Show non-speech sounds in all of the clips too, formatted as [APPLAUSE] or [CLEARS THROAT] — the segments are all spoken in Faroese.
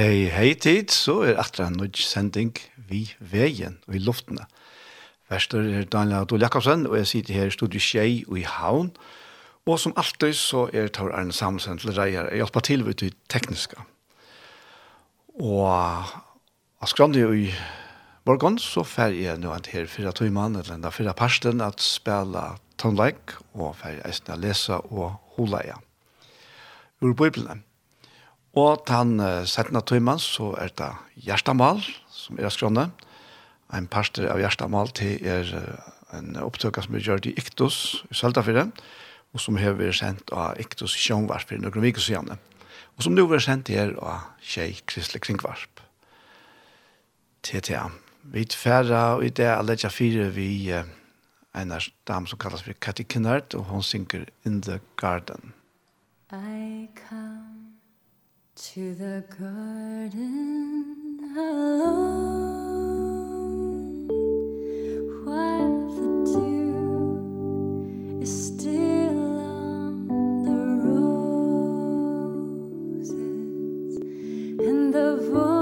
Hei, hei tid, så er atra en sending vi veien og i luftene. Verster er Daniel Adol Jakobsen, og jeg sitter her i studiet Kjei og i Havn. Og som alltid så er Tor Arne Samsen til reier. Jeg hjelper til ved det tekniske. Og jeg skrann det jo i morgen, så fer jeg nå at her fyra tøymann, eller enda fyra parsten, at spela tonleik, og fer jeg eisne lesa og hola ja. Ur Bibelen. Og den uh, settende tøymen så er det Gjerstamal, som er skrønne. En parster av Gjerstamal til er uh, en opptøk som er gjort i Iktus i Søltafire, og som har vært sendt av Iktus Sjønvarp i noen viker siden. Og som nå har vært sendt her av Kjei Kristelig Kringvarp. TTA. Vi tfæra og i det er Ledja fire vi uh, en av dem som kalles for Katty Kinnert, og hun synger In the Garden. I come To the garden alone While the dew is still on the roses And the voice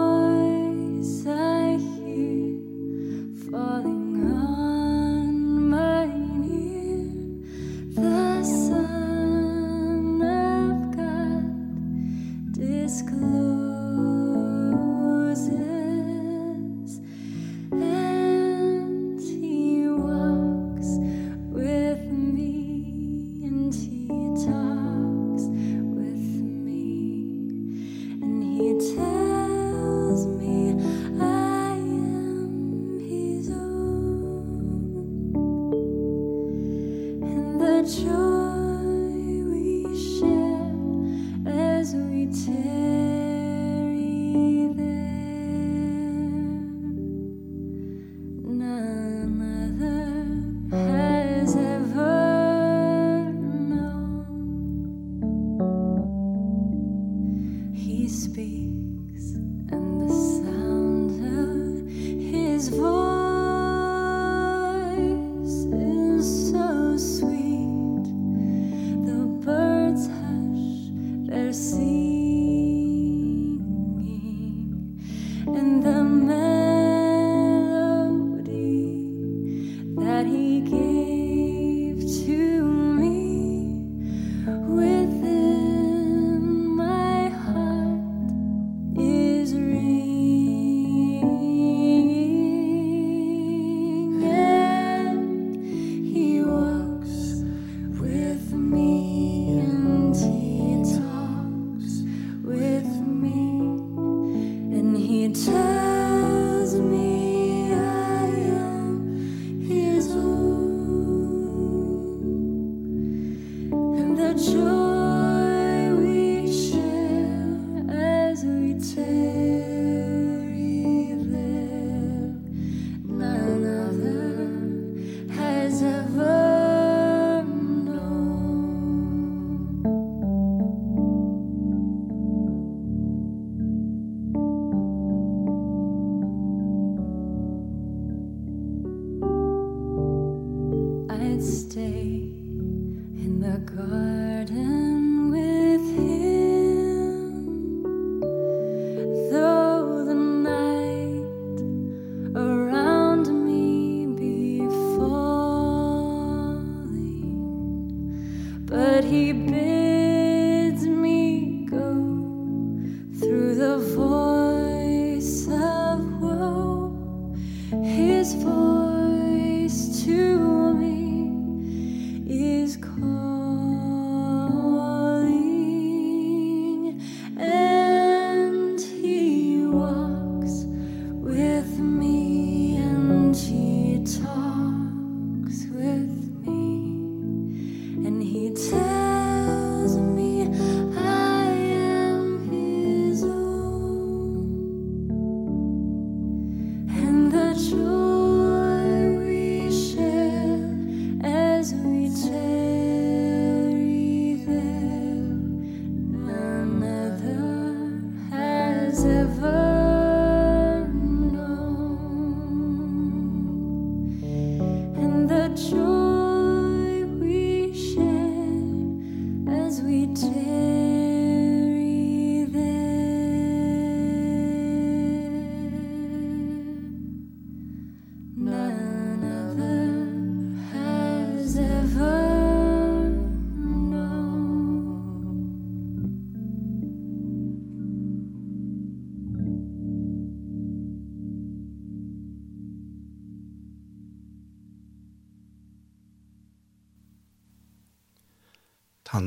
take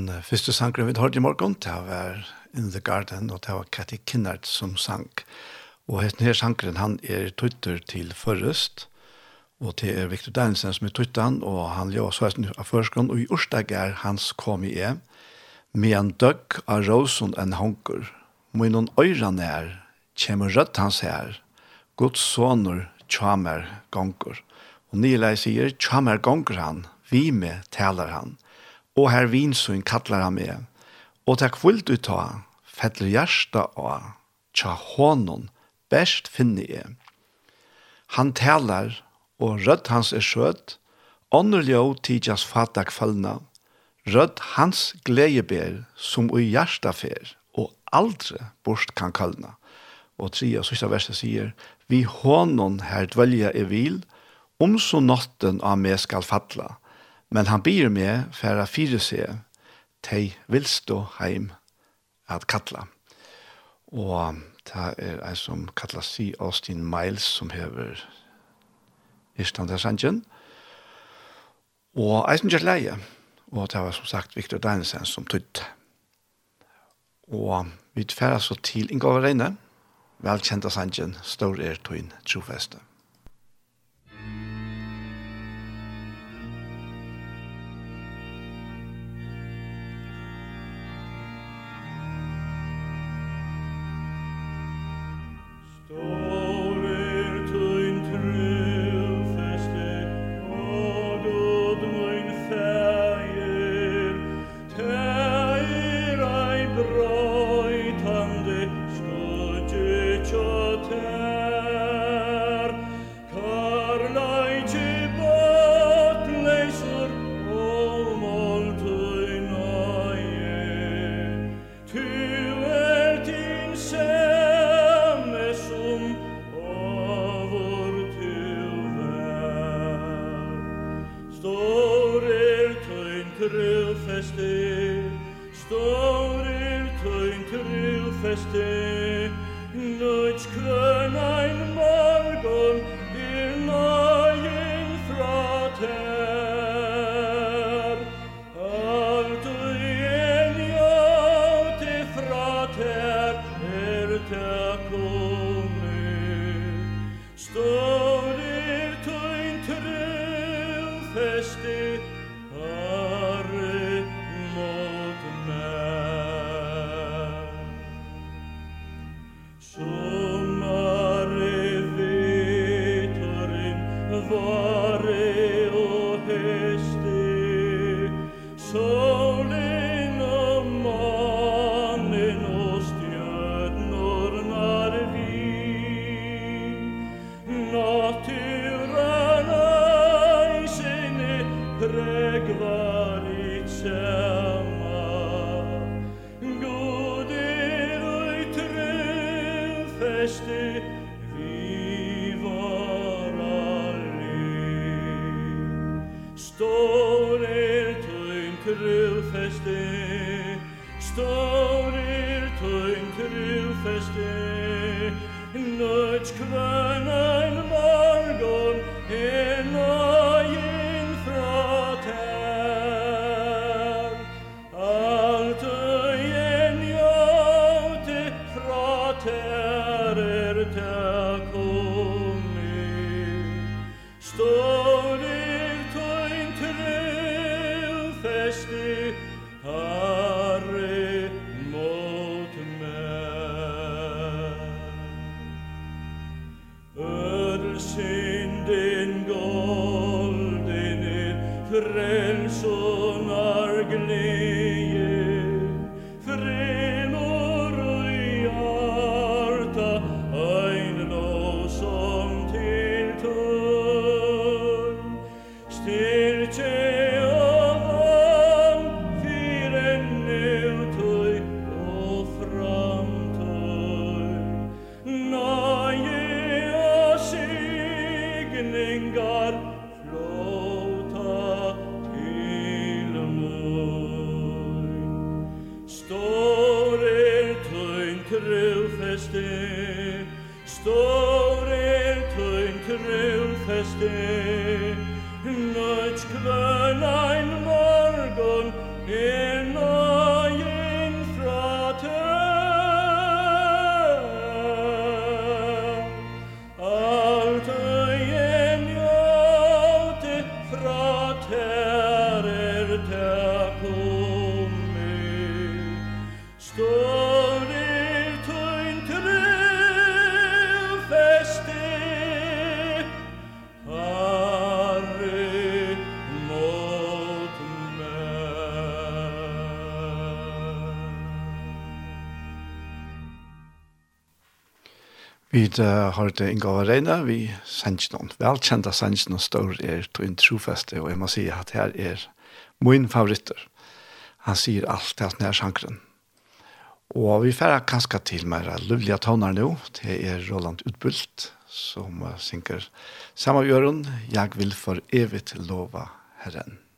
den første sangren vi hørte i morgen, det var In the Garden, og det var Katty Kinnard som sang. Og denne sangren, han er tøytter til Førrest, og det er Victor Danielsen som er tøytten, og han gjør så er av førskånd, og i årsdag er hans kom i e, med en døgg av rosen en honker. med noen øyrene er, kommer rødt hans her, Guds soner, tjamer, gonger. Og Nilei sier, tjamer gonger han, vi med taler han og her vinsøyn kallar han meg. Og takk fullt ut ta, fettler hjärsta av, tja honon, best finne jeg. Han talar, og rødt hans er skjøt, ånder ljå tidjas fatta kvalna, rødt hans gledeber, som ui hjärsta fer, og aldre borst kan kallna. Og tre og sista verset sier, vi honon her dvelja er vil, om så natten av meg skal fatla, Men han byr meg for å fyre seg til vilstå heim at kattla. Og det er en som kattla si Austin Miles som hever Istandarsandjen. Og en som gjør leie. Og det var som sagt Victor Danielsen som tøtt. Og vi tverra så til Inga Reine, velkjenta sandjen, stor er tøyn trofeste. Stå uh, har det Inga Varene, vi sender noen velkjente sender noen større er til en trofeste, og jeg må si at her er min favoritter. Han sier alt til at nær sjankeren. Og vi færre kanskje til mer løvlige toner nå, det er Roland Utbult, som synker samma gjøren, jag vill för evigt lova Herren».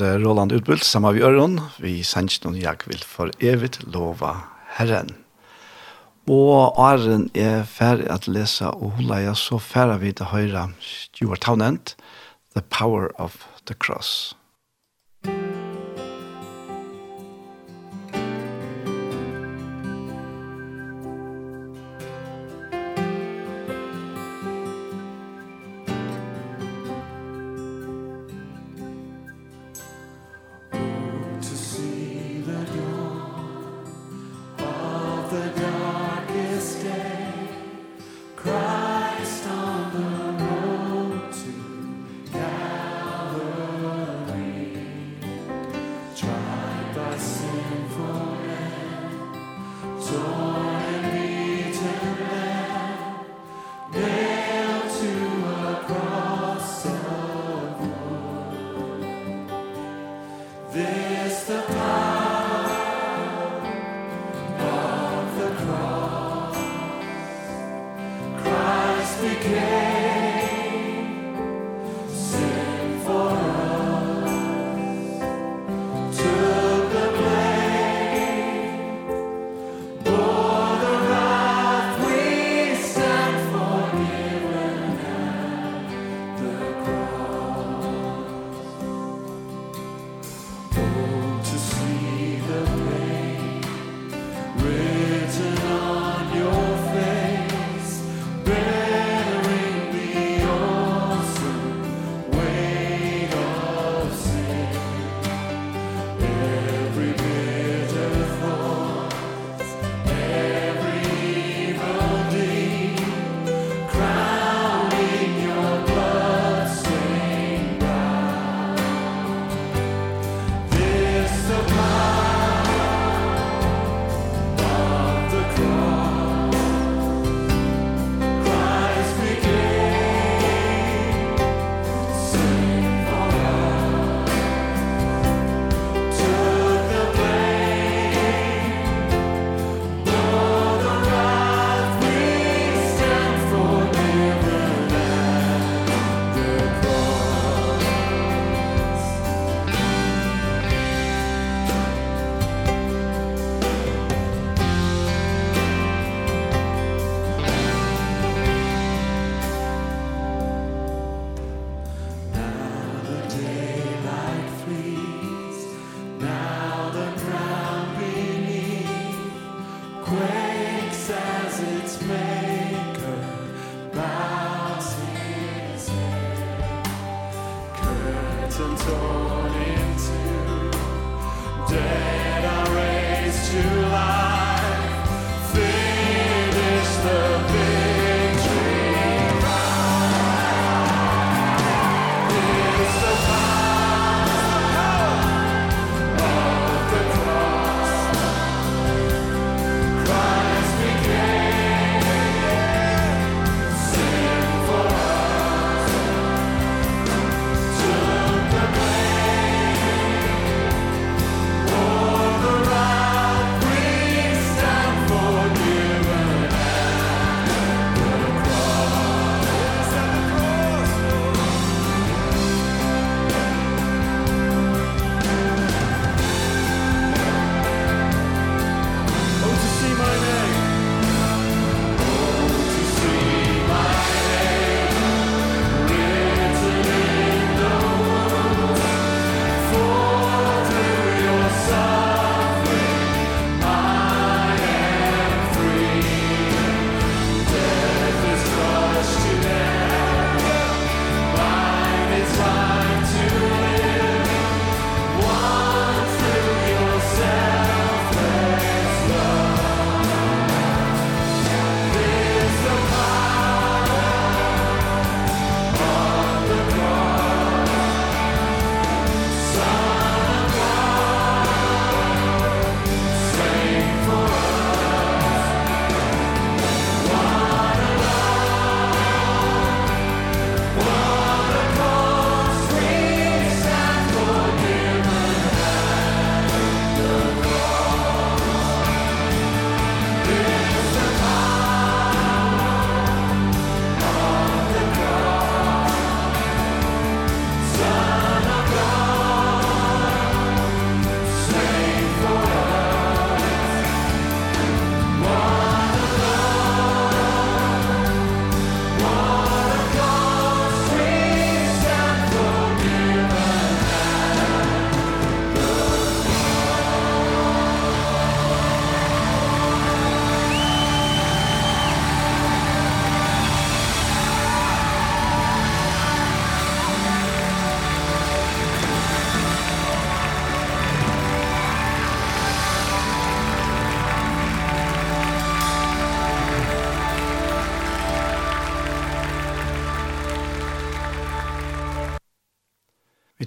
var Roland Utbult sammen med Øron. Vi sendte noen jeg vil for evigt lova Herren. Og Arren er ferdig at lese og holde jeg så ferdig vi til høyre Stuart Townend, The Power of the Cross.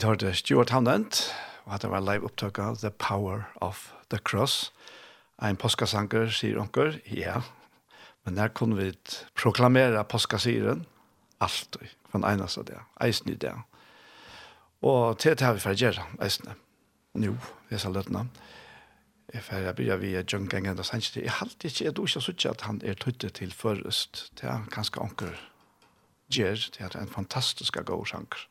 hørte Stuart Townend, og hatt var live opptak av The Power of the Cross. Ein påskasanker, sier onker, ja. Men der kunne vi proklamere påskasiren, alt, for en eneste det, eisen i det. Og til det har vi for å gjøre, eisene. Nå, jeg sa løtene. Jeg får begynne via John Gengen og Sanchez. Jeg halte ikke, jeg tror ikke så at han er tøttet til først. Det er ganske onker gjør, det er en fantastisk god sanker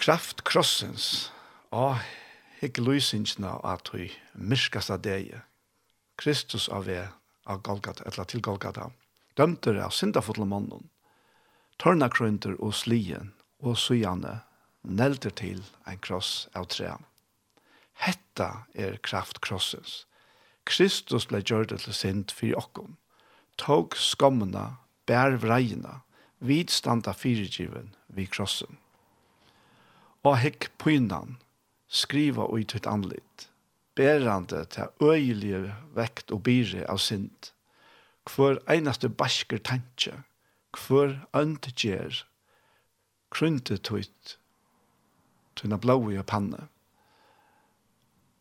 kraft krossens og hikk lysingsna at vi myrskast av deg Kristus av vi av Golgata, eller til Golgata. Dømter av syndafotla mannen tørna krøynter og slien og sujane nelter til ein kross av tre Hetta er kraft krossens Kristus ble gjørt til synd fyrir okkom tog skommena bær vreina vidstanda fyrirgiven vid krossen og hekk pynan, skriva ui tutt anlit, berande til øyelige vekt og byre av sint, hver einaste basker tanke, hver øndegjer, krunte tutt, tunna blåi og panne.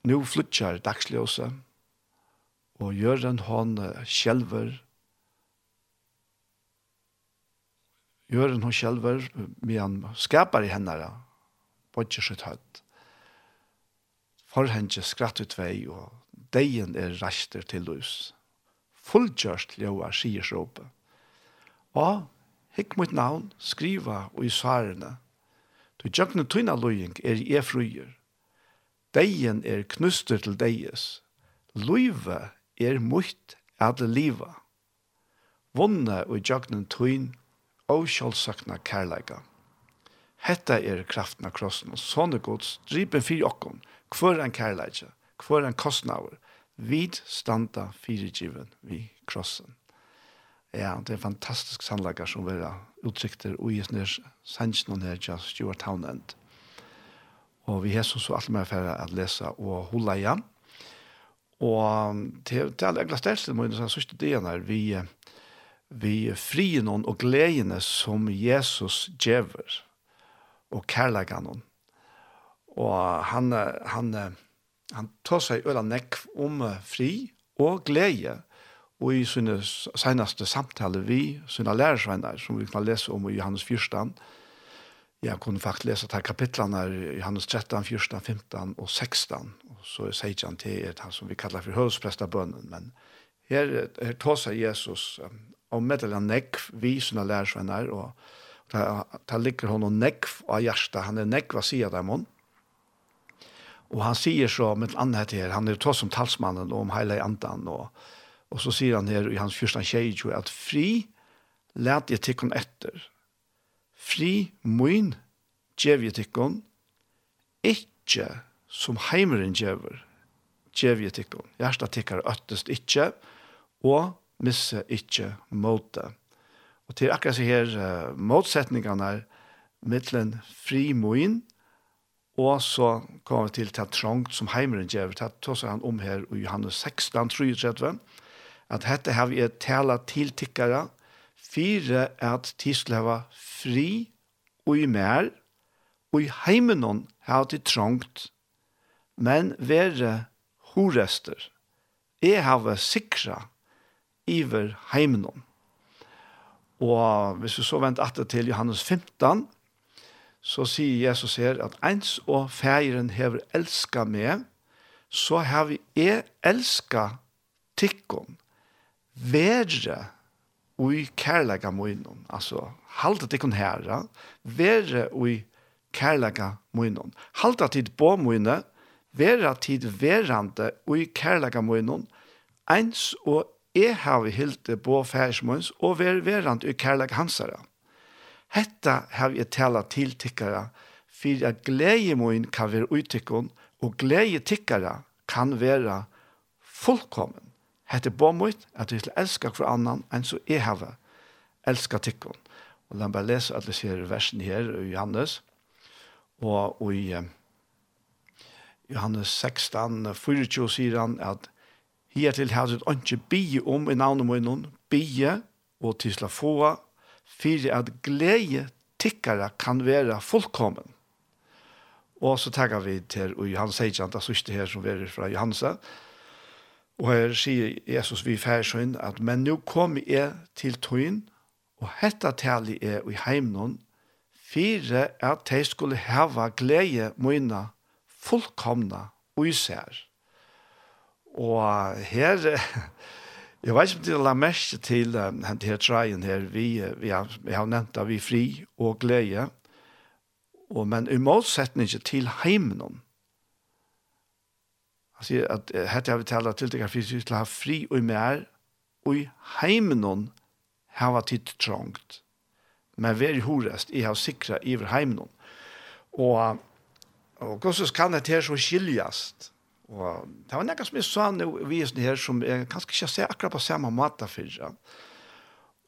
Nu flutjar dagsljósa, og gjør en hon sjelver, gjør en hon sjelver, men han skapar i hennara, bodger sitt høtt. Forhenge skratt ut vei, og deien er reister til lus. Fullgjørst ljøa sier råpe. Og hikk mot navn, skriva og i svarene. Du jøkne tøyna løying er i efruyer. Deien er knuster til deies. Løyve er mot at liva. Vonne og jøkne tøyn og kjølsakna kærleika. Hetta er kraften av krossen, og sånne gods dripen fyrir okkon, hver en kærleidja, hver en kostnaver, vid standa fyrirgiven vi krossen. Ja, det er fantastisk sannleggar som vera utsikter og i snir sannsjon her til Stuart Townend. Og vi hesson så alt med færre at lesa og hola igjen. Og til, til alle egla stedsel må jeg sånn sørste dien her, vi, vi frien og gledene som Jesus djever og kærleikan Og han, han, han tar seg øla nekv om fri og glede og i sine senaste samtale vi, sine lærersvenner, som vi kan lese om i Johannes 14, jeg kunne faktisk lese til kapitlene i Johannes 13, 14, 15 og 16, og så sier han til er det som vi kallar for høvesprestabønnen, men her, her tar seg Jesus om um, meddelan nekv vi sine lærersvenner, og Ta, ta ligger honom nekv av hjärsta. Han är nekv av sier dem hon. Och han säger så med annat här. Han är tog som talsmannen om hela andan. Och, och så säger han här i hans första tjej att fri lät jag tikkon efter. Fri mun gjev jeg tikkon. Ikke som heimeren gjever gjev jeg tikkon. Hjärsta tikkar öttest ikke og misse ikke måte. Og til akkurat så her uh, motsetningene mittlen frimoin, og så kommer vi til til trångt som heimeren gjør, til tås han om her i Johannes 16, 33, at dette har vi et tala til tikkere, fire at tisleva fri og i mer, og i heimenon har det trångt, men være horester. Jeg har sikra iver heimenon. Og hvis vi så venter atter til Johannes 15, så sier Jesus her at «Eins og feiren hever elska meg, så har vi e elska tikkum, verre ui kærlega munnen». altså halda tikkum herra, verre ui kærlega munnen. halda tid på munnen, verra tid verrande ui kærlega munnen, eins og Jeg har vi hilt det på færsmåns og ver verant i kærlek hansara. Hetta har vi tala til tikkara, for at glede min kan være uttikkon, og glede tikkara kan være fullkommen. Hette bommut at vi skal elska hver annan enn så jeg har elska tikkon. Og la meg lese alle sier versen her i Johannes, og, og i Johannes 16, 24 sier han at Her til har det ikke bie om i navnet munnen, bie og til å få, for at glede tikkere kan være fullkommen. Og så takker vi til og Johannes Heidjant, det siste her som er fra Johansa. Og her sier Jesus vi færsøyn at «Men nå kommer jeg til tøyen, og hette tali er i heimnån, fire at de skulle hava glede møyna fullkomna og især.» Og her, [LAUGHS] jeg vet ikke om det la mest til um, her treien her, vi, vi, har, vi har nevnt at vi er fri og glede, og, men i motsetning til heimen. Han sier at her har vi tala til det vi skal ha fri og mer, og i heimen har vi titt trångt. Men vi er i horest, jeg har sikra iver heimen. Og, og hvordan kan det her så skiljast? Og det var nekka som jeg sa nå i visen her som jeg kanskje ikke ser akkurat på samme måte for. Ja.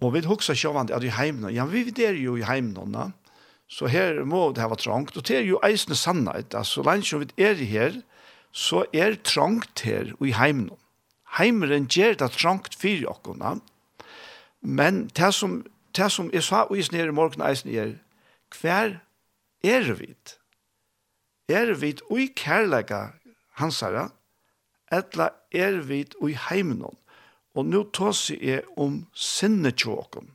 Og vi husker sjåvand at i heimene, ja vi er jo i heimene, så her må det være trångt, og det er jo eisende sannhet, altså langt som vi er her, så er trångt her i heimene. Heimeren gjør det trångt for dere, men det som, det som jeg sa i sned i morgen eisende er, hver er vi? Er vi i kærlighet hansara, etla er vit ui heimenon, og nu tåsi er om sinne tjåkon.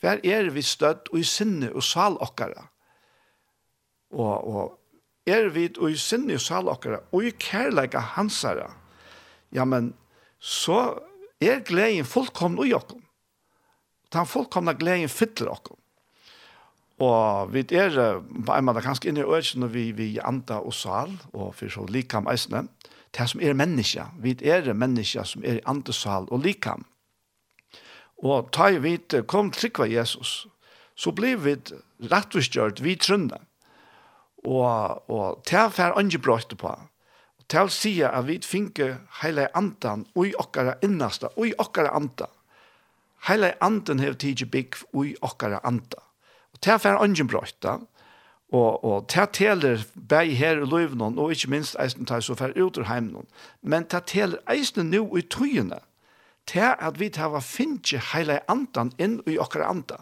Hver er vi støtt ui sinne og sal okkara? Og, og er vi ui sinne og sal okkara, ui kærleika hansara, ja, men så er gleden fullkomne ui okkon. Den fullkomna gleden fyller okkon. Og vi er på en måte ganske inne i øyne når vi, vi anta og sal, og for så likam eisene, det som er menneske. Vi er menneske som er i anta sal og likam. Og ta vi kom trykva Jesus, så blir vi rettvisgjørt vi trunde. Og, og til å fer andre brøyte på. Til sier at vi finner hele andan ui okkara innaste, ui okkara anda. Hele anden har tidsi bygg ui okkara anda. Og det er for ungen brøyta, og, og det teler bæg her i løyvene, og ikke minst eisen tar så for ut ur heimnån. Men det teler eisen nå i tøyene, til at vi tar hva finnes hele andan inn i okkar anda.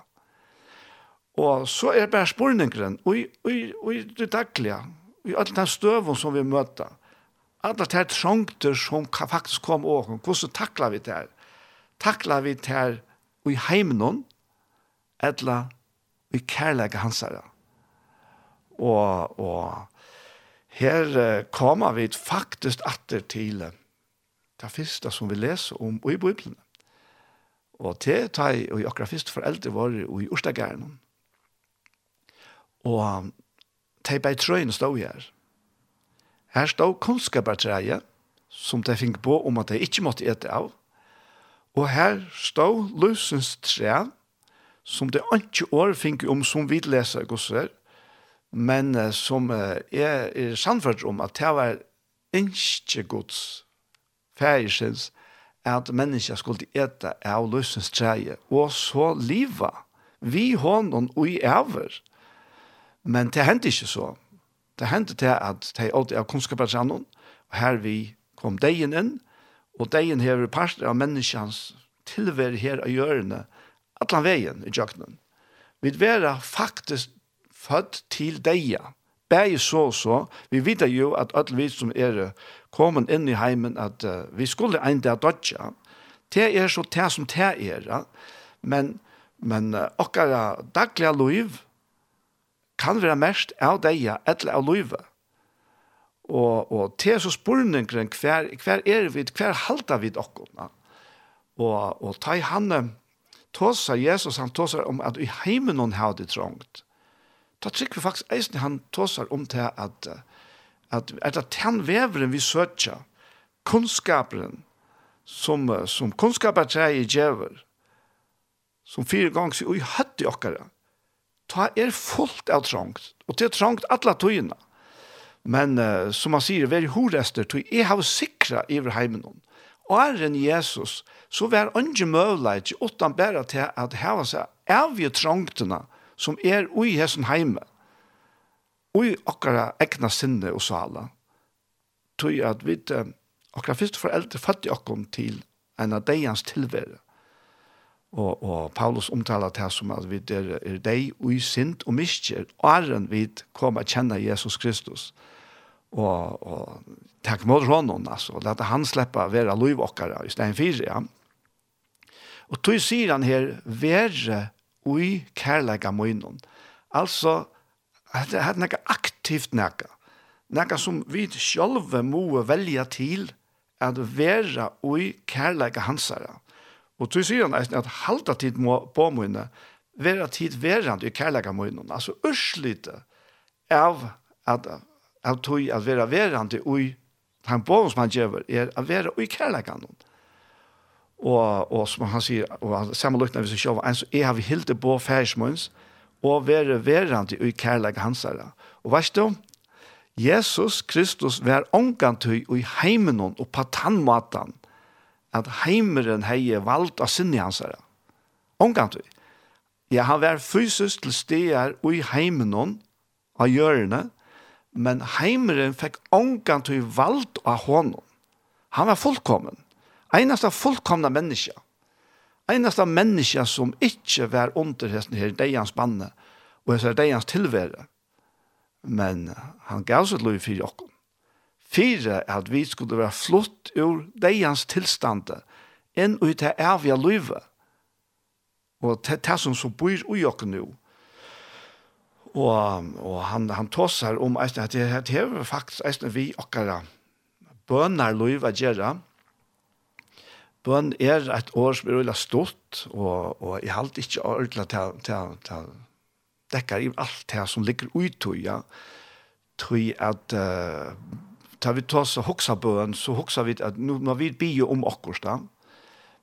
Og så er det bare spørningeren, og i det daglige, i alle de støvene som vi møter, alle de trongter som faktisk kom over, hvordan takler vi det her? Takler vi det her i heimnån, eller i kærleika hans herre. Og, og her kommer vi faktisk atter til det første som vi leser om i Bibelen. Og til tar jeg og akkurat første foreldre våre og i Ørstagæren. Og de bei trøyene stod her. Her stod kunnskapertreie, som de fikk på om at de ikke måtte ete av. Og her stod løsens tre, som det ikke år finner om som vi leser gosser, men uh, som uh, er, er sannført om at det var ikke gods fægersens at mennesker skulle ete av løsens treje og så liva vi hånden og i over. Men det hendte ikke så. Det hendte til at de åtte av kunnskapsrannen, og her vi kom degen inn, og degen hever parter av menneskens tilvær her av hjørnet, Atlan veien i jøkkenen. Vi vera faktisk født til deia. Begge så og så. Vi vet jo at alle vi som er kommet inn i heimen at uh, vi skulle en der dodja. Det er så det som det er. Men, men uh, okkara daglige liv kan være mest av deia eller av livet. Og, og det er så spørningen hver, hver er vi, hver halter vi okkona. Og, og ta i handen tåsar Jesus, han tåsar om at i heimen hon har det trångt. Da trykker vi faktisk eisen han tåsar om til at, at, at, det den veveren vi søtja, kunnskaperen, som, som kunnskaper i djever, som fire ganger sier, oi, høtt i okkara, ta er fullt av trångt, og det er trångt alle tøyene. Men uh, som man sier, veri horester, tøy, jeg har sikra iver heimen hon åren Jesus, så var ikke møvleit, utan bare til at heva seg avgjør trongtene som er ui hessen heime, ui okkara egna sinne og sala, tog at vi okkara første foreldre fattig okkom til en av deians tilvære. Og, og Paulus omtaler det som at vi er, er deg ui sint og miskjer, åren vi kommer å kjenne Jesus Kristus. Og og, og takk mot honom, altså, og lette han sleppa vera loiv okkara i stein fyrir, ja. Og tog sier han her, være ui kærleika munnen. Altså, det er nekka aktivt nekka. Nekka som vi sjølve må velja til at vera ui kærleika hansara. Og du sier han at halda tid må på munnen, vera tid verand i kærleika munnen. Altså, urslite av at av tog at vera verande ui han bor som han gjør er at vera ui kærlegan og, og som han sier og sammenlukna vi som sjåva en så er vi hilde på færsmunns og vera verande ui kærlegan hansara. Og veist du Jesus Kristus var ångantøy ui heimen og patanmatan at heimeren heie valgt av sinne hansara. Ångantøy Ja, han var fysisk til steder og i heimen av hjørnet, men heimeren fikk ångan til vald av honom. Han var fullkommen. Einasta fullkomna menneske. Einasta menneske som ikkje var under hesten her deians banne og hesten deians tilvære. Men han gav seg lov fyrir okkom. er at vi skulle være flott ur deians tilstande enn ut til evige livet. Og til det som så bor i okkom nå, Og, og han, han tåser om eisne, at det, det er faktisk eisne vi okkara bønner loiv a gjerra. Bøn er et år som er veldig stort, og, og jeg halte ikke ordentlig til, til, til dekkar i alt det som ligger ut i, ja. Tøy at uh, tar vi tås og hoksa bøn, så hoksa vi at nu må vi bygge om okkurs da,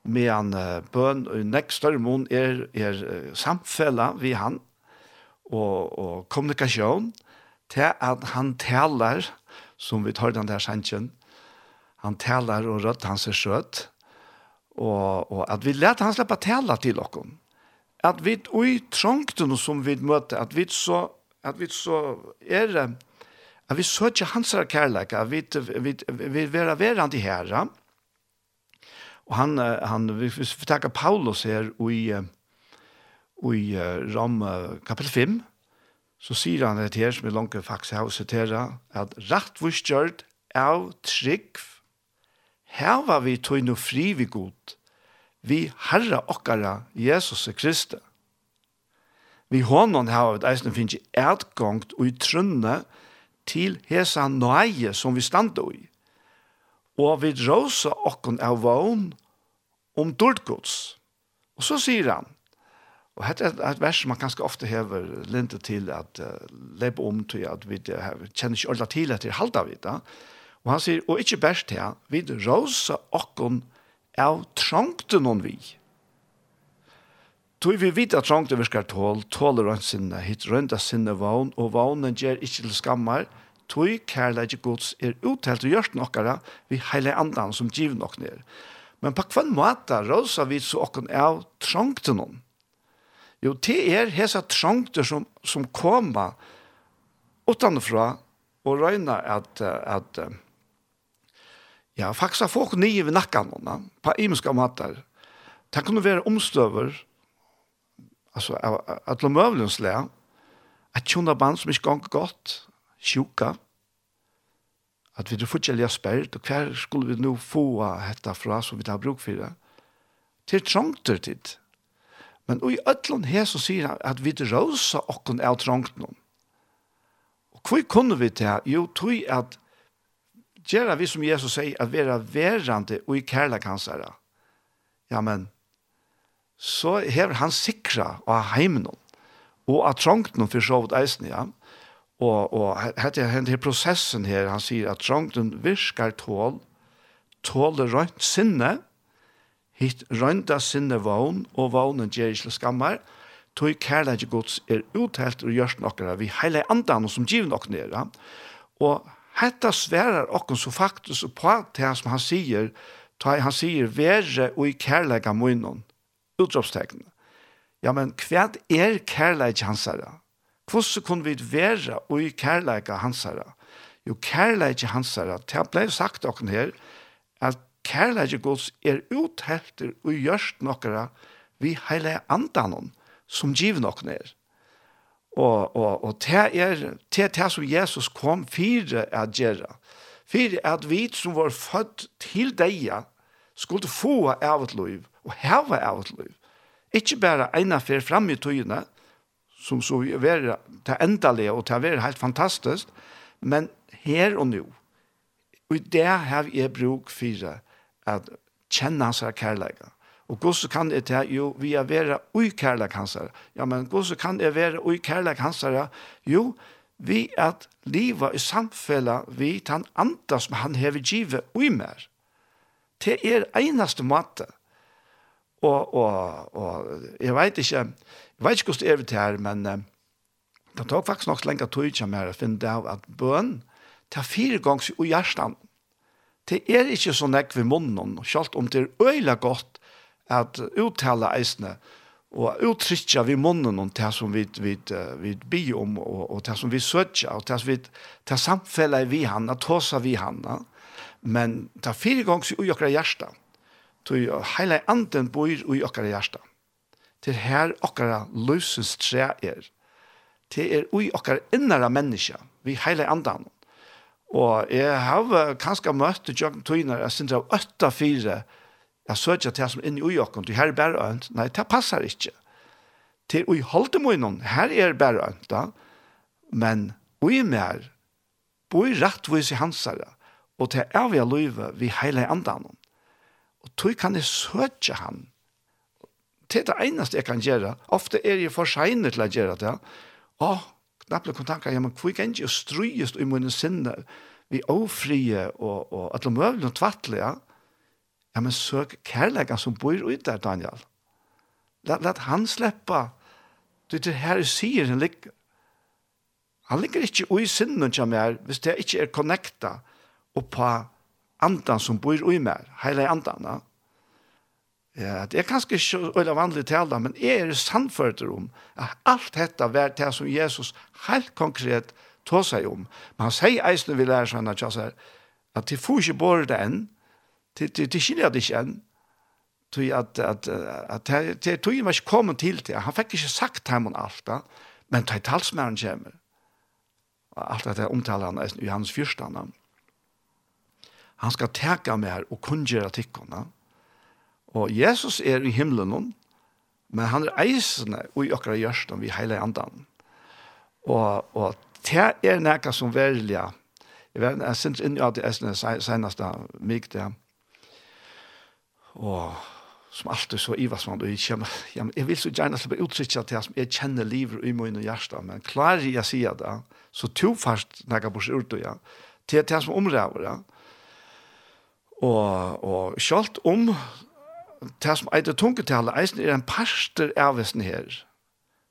Men uh, bøn og nekk større mån er, er uh, samfella vi han, og, og kommunikasjon til at han taler, som vi tar den der sannsjen, han taler og rødt hans er søt, og, og at vi lærte han slippe tale til oss. At vi i trongten som vi møter, at vi så, at vi så er at vi søker hans kærlek, at vi, vi, vi, vi er verand i. Og han, han vi, vi takker Paulus her i, og i ramme kapitel 5, så sier han det her, som er langt faktisk har og siterer, at rett vurskjørt av trygg, her var vi tog noe fri vi god, vi herra okkara Jesus Kristi. Vi hånden har vi eisen finnes etgångt og i trunne til hesa nøye som vi stande i, og vi råsa okkon av vogn om dårdgods. Og så sier han, Og dette er et vers som man ganske ofte hever lintet til at uh, lebe om til at vi uh, kjenner ikke ordentlig til etter halda vi da. Og han sier, og ikke best til, vi rosa okkon av trangte noen vi. Tog vi vidt at trangte vi skal tål, tåler han sinne, hitt av sinne vogn, og vognen gjør ikke til skammer, tog kærleik gods er uttelt og gjørst nokkara vi heile andan som giv nok ned. Men på hva måte rosa vi så okken av trangte noen. Jo, det er hesa trangter som, som kommer utanfra og røyna at, at ja, faktisk har folk nye ved nakkene på imenske mater. Det kunne være omstøver, altså at de møvlenslige, at tjona band som ikke ganger godt, sjuka, at vi får ikke spært, og hver skulle vi nå få dette fra som vi tar bruk for det. Det er trangter tid. Men i ötlun her så sier han at vi rosa okkon av trongtnum. Og hvor kunne vi det? Jo, tog at gjøre vi som Jesus sier at være verande og i kærlekansere. Ja, men så hever han sikra av heimen og av trongtnum for så vidt eisen, ja. Og, og hette her, her prosessen her, han sier at trongtnum virker tål, tåler rønt sinne, hitt rønda sinne vogn, og vognen gjør ikke skammer, tog kærleik gods er uthelt og gjørs nokkara vi heile andan som giv nok nere. Og hetta sverar okken så faktisk på det som han sier, ta han sier verre og i kærleik av munnen, utropstegn. Ja, men hva er kærleik hansara? Hvordan kunne vi være og i kærleik hansara? Jo, kærleik hansara, herre, det ble sagt okken her, kærleik gods er uthelter og gjørst nokkara vi heile andanon som giv nokkene er. Og, og, og det er det, det som Jesus kom fire at gjøre. Fire at vi som var født til deg skulle få av et liv og heve av et liv. Ikke bare ene fer frem i tøyene, som så være til endelige og til å være helt fantastisk, men her og nå. Og det har jeg bruk for at kjenne hans kærleika. Og hvordan kan det ta jo vi er være ui kærleik hans Ja, men hvordan kan jeg være ui kærleik hans Jo, vi at livet i samfellet vi tan andre som han hever givet ui mer. Det er eneste måte. Og, og, og jeg vet ikke, jeg vet ikke hvordan det er det her, men det tok faktisk nok lenge tog ikke mer å finne det av at bøn, det er fire ganger i hjertet det er ikke så nekk ved munnen, selv om det er øyla godt at uttale eisene og uttrykja vi munnen om det som vi, vi, vi bi om og, og det som vi søtja og det som vi det samfellet vi han, at tåsa vi han. Men det er fire ganger i okra hjärsta. tog heile anden bor i okra hjärsta. Til her okra løsens tre er. til er ui okra innara menneska, vi heile andan. Og jeg har kanskje møtt i Jørgen Tøyner, jeg synes det var øtta fire, jeg søker til som inn i ujokken, du her er bare ønt, nei, det passer ikke. Til ui holde må innom, her er bare ønt da, men ui mer, boi rettvis i hansare, og til er vi løyve vi heile andan. Og tog kan jeg søke han. Til det eneste jeg kan gjøre, ofte er jeg for seinere til å gjøre det, og knapple kontakka ja man kvik engi og strujust i munnen sinne vi ofrie og, og alle møvlen og tvattlige ja men søk kærlegan som bor ut der Daniel. Let, let han sleppa du til her sier han ligger han ligger ikke ui sinnen som er hvis det ikke er connecta og på andan som bor ui mer hele andan ja? Ja, det er kanskje ikke øyla vanlig tale, men jeg er sannførter om at alt dette var det som Jesus helt konkret tog seg om. Men han sier eisen vi lærer sånn at jeg sier at de får ikke bare det enn, de, de, de kjenner det ikke enn, tog at, at, at, at de tog ikke kommet til det. Han fikk ikke sagt ham om alt da, men tog talsmæren kommer. Og Alt dette omtaler han eisen i hans fyrstene. Han skal teka mer og kunngjøre tikkene. Ja Og Jesus er i himmelen, men han er eisende og i okra gjørsten vi hele andan. Og, og det er nekka som velja, jeg vet, jeg synes inn i at det er seneste mig det, og som alltid så i ivasmann, og jeg, kommer, jeg, jeg vil så gjerne slippe utsiktja til at jeg kjenner livet i min og hjertet, men klarer jeg å si det, så tog fast nekka bors ut og ja, til det som omræver det, Og, og selv om det som eitir tungetale, eisen er en parster avvesen her,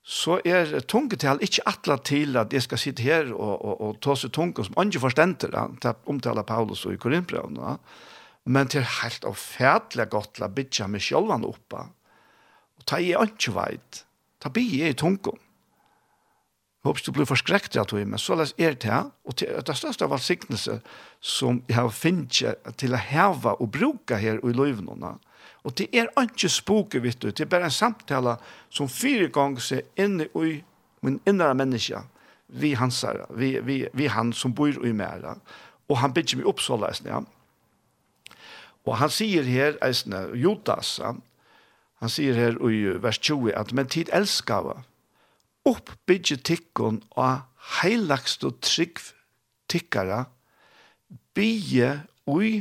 så er tungetale ikke atla til at jeg skal sitte her og, og, og ta seg tunge som andre forstenter, til omtaler Paulus og i Korinthbrevene, men til er helt avfærdelig godt til å bytja meg sjølvan oppa. Og ta i ikke veit, ta bi jeg i tunge. Jeg håper du blir forskrekt av tog, men så les er det her, og det er det største av all signelse som jeg har finnet til å heve og bruka her i løyvnene, og Og det er ikke spoke, vet du. Det er bare en samtale som fire ganger ser inn i min innere menneske. Vi hansar, vi, vi, vi han som bor i mer. Og han bygger meg opp så løsne, ja. Og han sier her, eisne, Jodas, han sier her i vers 20, at men tid elskava. Oppbygge tikkon av heilagst og trygg tikkara bygge ui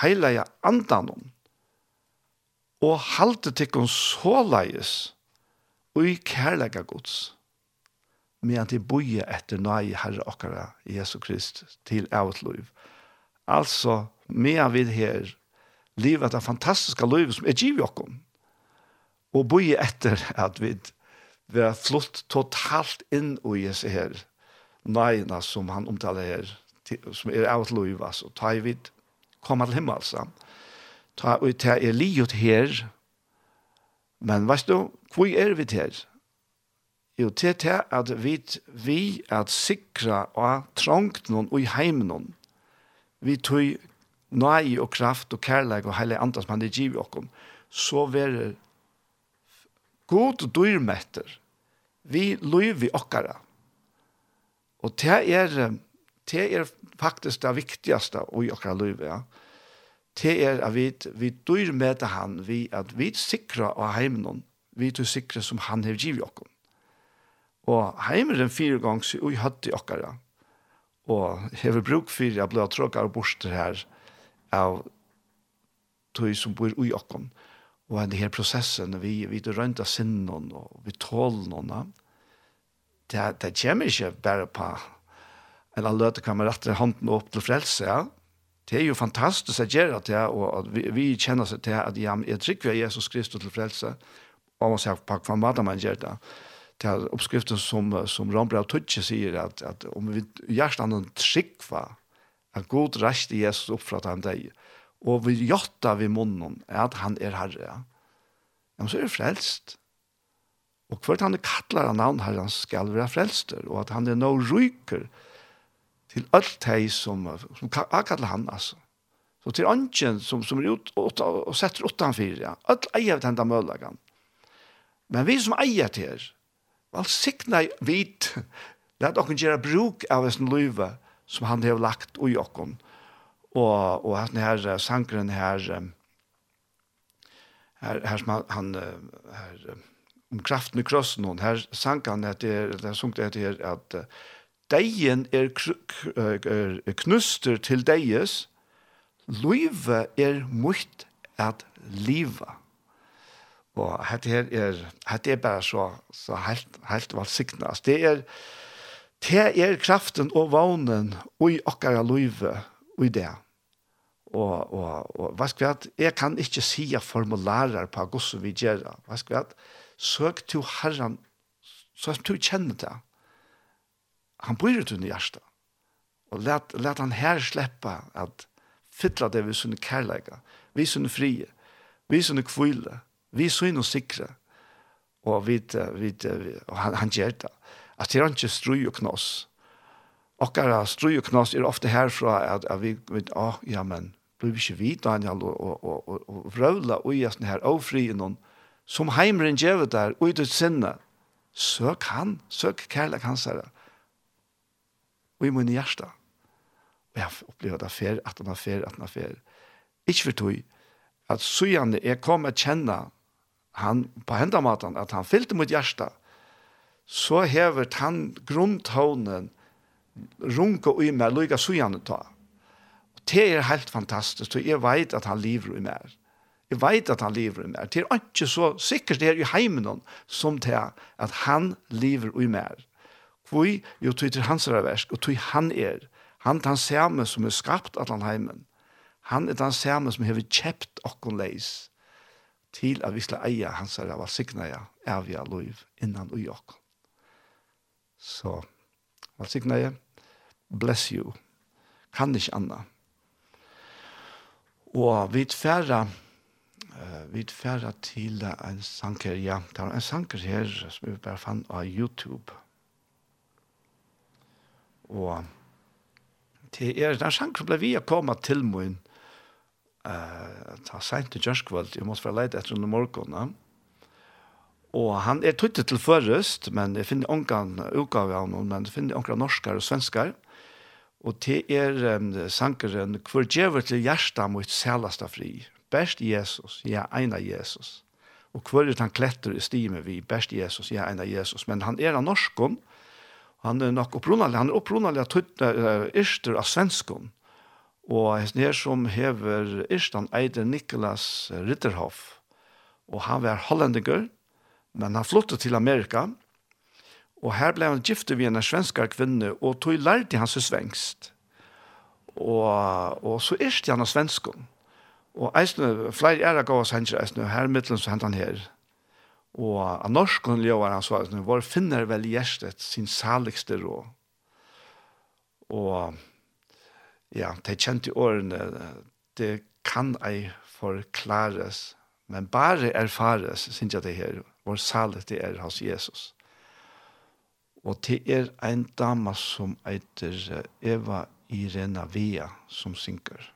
heilaja andanon og halte tikkun såleis ui kærlega gods medan de boje etter nøy Herre okkara Jesu Krist til eget liv. Altså, medan vi her livet av fantastiska liv som er givet okkom og boje etter at vi vera flott totalt inn ui i her nøyene som han omtaler her som er eget liv, altså, ta i vid, komme til himmelsam. Altså ta ut ta er livet her, men vet du, hvor er vi her? Jo, til til at vi, vi at sikra og trångt noen og i heim noen, vi tog nøy og kraft og kærleik og heile andre som han er givet okkom. så være god og dyrmetter, vi løy vi okkara. Og det er, det er faktisk det viktigaste i okkara løy, ja det er at vi, vi dør med han, vi, at vi sikrer av heimen, vi er sikre som han har givet oss. Og heimeren fire ganger så vi hadde oss. Og har bruk for jeg ble tråkere og borster her av tog som bor i oss. Og den her prosessen, vi, vi rønta sinnen og vi tåler noen, det, det kommer ikke bare på eller løte kamerater hånden opp til frelse, ja det er jo fantastisk at gjøre det, og vi, vi kjenner seg til at ja, jeg trykker Jesus Kristus til frelse, og man sier på hva måte man gjør det. Det er oppskriften som, som Rambra Tutsche sier, at, at om vi gjør det trykker at god reiste Jesus opp fra den deg, og vi gjør vi munnen, at han er herre, ja, så er det frelst. Og hvert han kattler av navn herren skal være frelster, og at han er nå ryker, til alt de som, som akkallar han, altså. Så til ønsken som, som er ut [LAUGHS] og, og setter utenfor, ja. Alt eier til denne møllagen. Men vi som eier til her, vel sikna vit, let dere gjøre bruk av sin løyve som han har lagt i okken. Og, og hans her sankeren her, her, her som han, han her, om kraften i krossen, her sank han etter, det er sunket etter at, uh, deien er knuster til deies, Løyve er mukt at liva. Og dette her er, dette er bare så, så helt, helt valsignast. Det er, det er kraften og vånen og i okkara løyve og i det. Og, og, og hva skal vi at, jeg kan ikke si formularer på hva som vi gjør. Hva skal vi at, søk til herren, så du kjenner det han bryr ut under hjärsta. Og let, let han her sleppa at fytla det vi sunne kærleika, vi sunne frie, vi sunne kvile, vi sunne sikre, og, vi, vi, og han, han gjør det. At det er ikke strøy og knoss. Okkara strøy og knoss er ofte herfra at, at vi, vi oh, ja, men, blir vi ikke vidt, Daniel, og, og, og, og, og vrøvla og gjør sånne her avfri noen, som heimren gjør der, og i ditt sinne, søk han, søk kærlek hans herre og i min hjärsta. Og jeg opplevde det fer, at han fer, at han fer. Ikke for tog, at søgjende jeg kom å kjenne han på hendamaten, at han fylte mot hjärsta, så hever han grunntonen runke og i meg, lykke søgjende ta. Og det er helt fantastisk, og jeg vet at han lever i meg. Jeg vet at han lever i meg. Det er ikke så sikkert det er i heimen som det er at han lever i meg. Hvor jo, tog til hans versk, og tog han er. Han er den samme som er skapt av den heimen. Han er den samme som har kjept okken leis til at vi skal eie hans er vi a love innan ui okken. Så, valsignaja, bless you. Kan ikke anna. Og vi tverra, uh, vi tverra til en sanker, ja, det er en sanker her som vi bare fann av YouTube, Og det er den sang som ble vi å komme til min uh, ta sent til kjørskvall, jeg måtte være leid etter under morgenen. Og han er tøytet til først, men jeg finner ångan utgave av noen, men jeg finner ångan norskar og svenskar. Og det er um, sangeren «Hvor djever til hjersta mot selasta fri, best Jesus, ja, eina Jesus». Og hvor er han kletter i stime vi, best Jesus, ja, eina Jesus. Men han er av norskon, og Han er nok opprunalig, han er opprunalig av tøytne uh, av svenskon. Og hesten her som hever yrstan eider Niklas Ritterhoff. Og han var hollendiger, men han flyttet til Amerika. Og her ble han gifte ved en svensk kvinne, og tog lærte hans svengst. Og, og så Irste han av svenskon. Og eisne, flere æra gav oss hendur eisne, her mittelen så hendt han her. Og av norsk hun lever han svaret, nu var finner vel gjerstet sin saligste rå. Og ja, de kjente årene, det kan ei forklares, men bare erfares, synes jeg det her, vår salig det er hos Jesus. Og det er en dama som eiter Eva Irena Via som synker.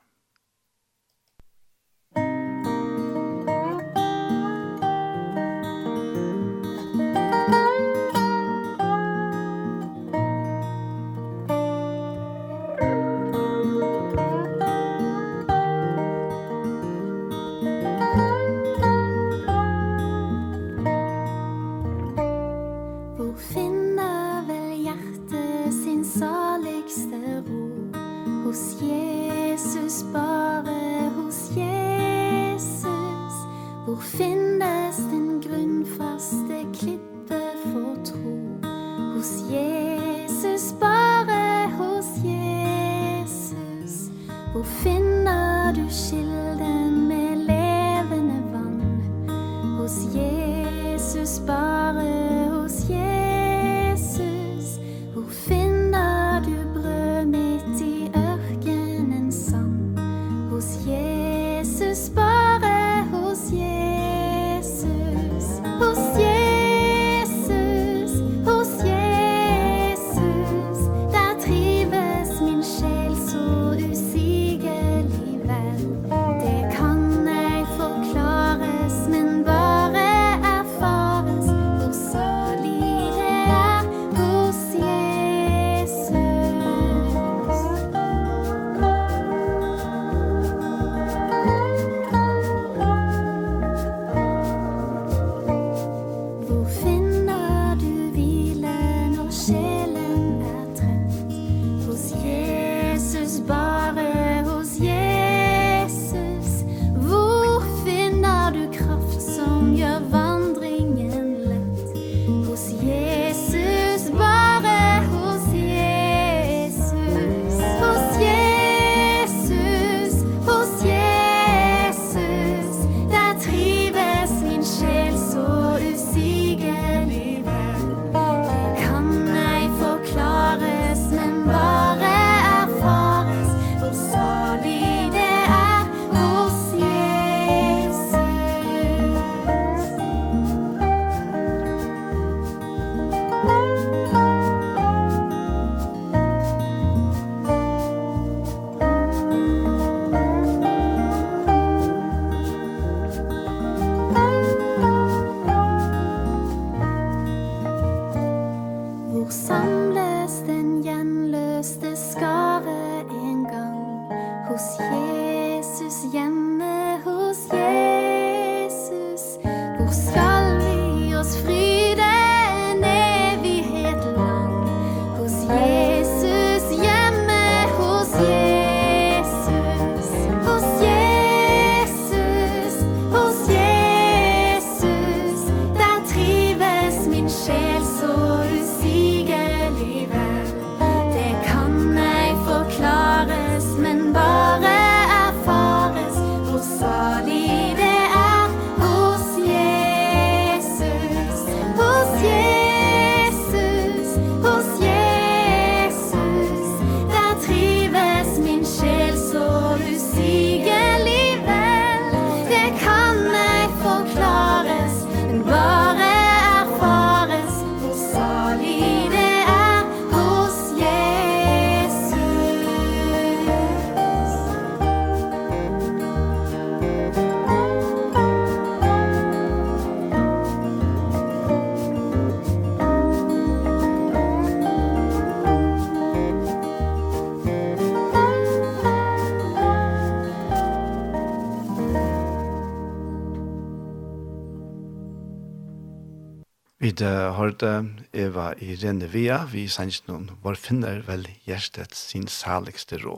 hørte Eva i Renevia, vi sanns noen, hvor finner vel hjertet sin saligste rå.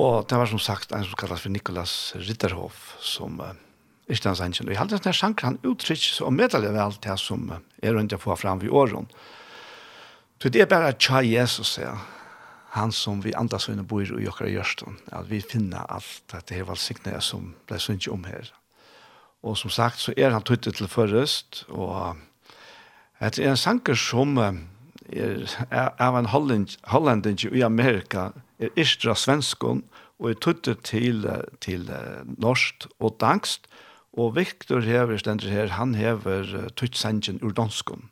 Og det var som sagt en som kallas for Nikolas Ritterhoff, som uh, ikke den sannsyn. Og jeg halte denne sjanker, han uttrykker så medelig vel det som uh, er rundt å få fram i åren. Så det er bare tja Jesus, ja. Han som vi andas under bor i okra gjørsten. At vi finner alt at det er valgsiktene som ble synd om her. Og som sagt, så er han tøytet til først, og det er en sanger som er, er av en hollending i Amerika, er istra svenskon, og er tuttet til, til norskt og danskst, og Viktor hever, stender her, han hever tutsengen ur danskon.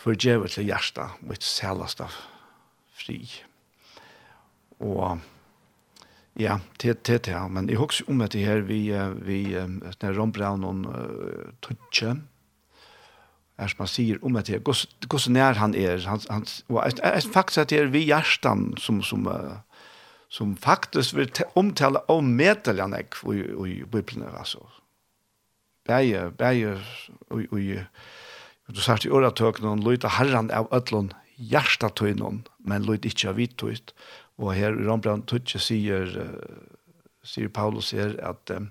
For djevet til hjertet, mitt selasta fri. Og Ja, det det det, men jeg husker om at det her vi vi den Ron Brown og Tutche er som han sier om at det, er, hvor så nær han er, han, han, og jeg, jeg, faktisk at det er vi hjertan som, som, uh, som faktisk vil omtale om medeljene i, i, i Bibelen, altså. Beie, beie, og, og du sier til åretøk noen, løyte herren av ødlån hjertatøynen, men løyte ikke av hvittøyt. Og her i Rambrand Tutsi sier, uh, sier Paulus her at, um,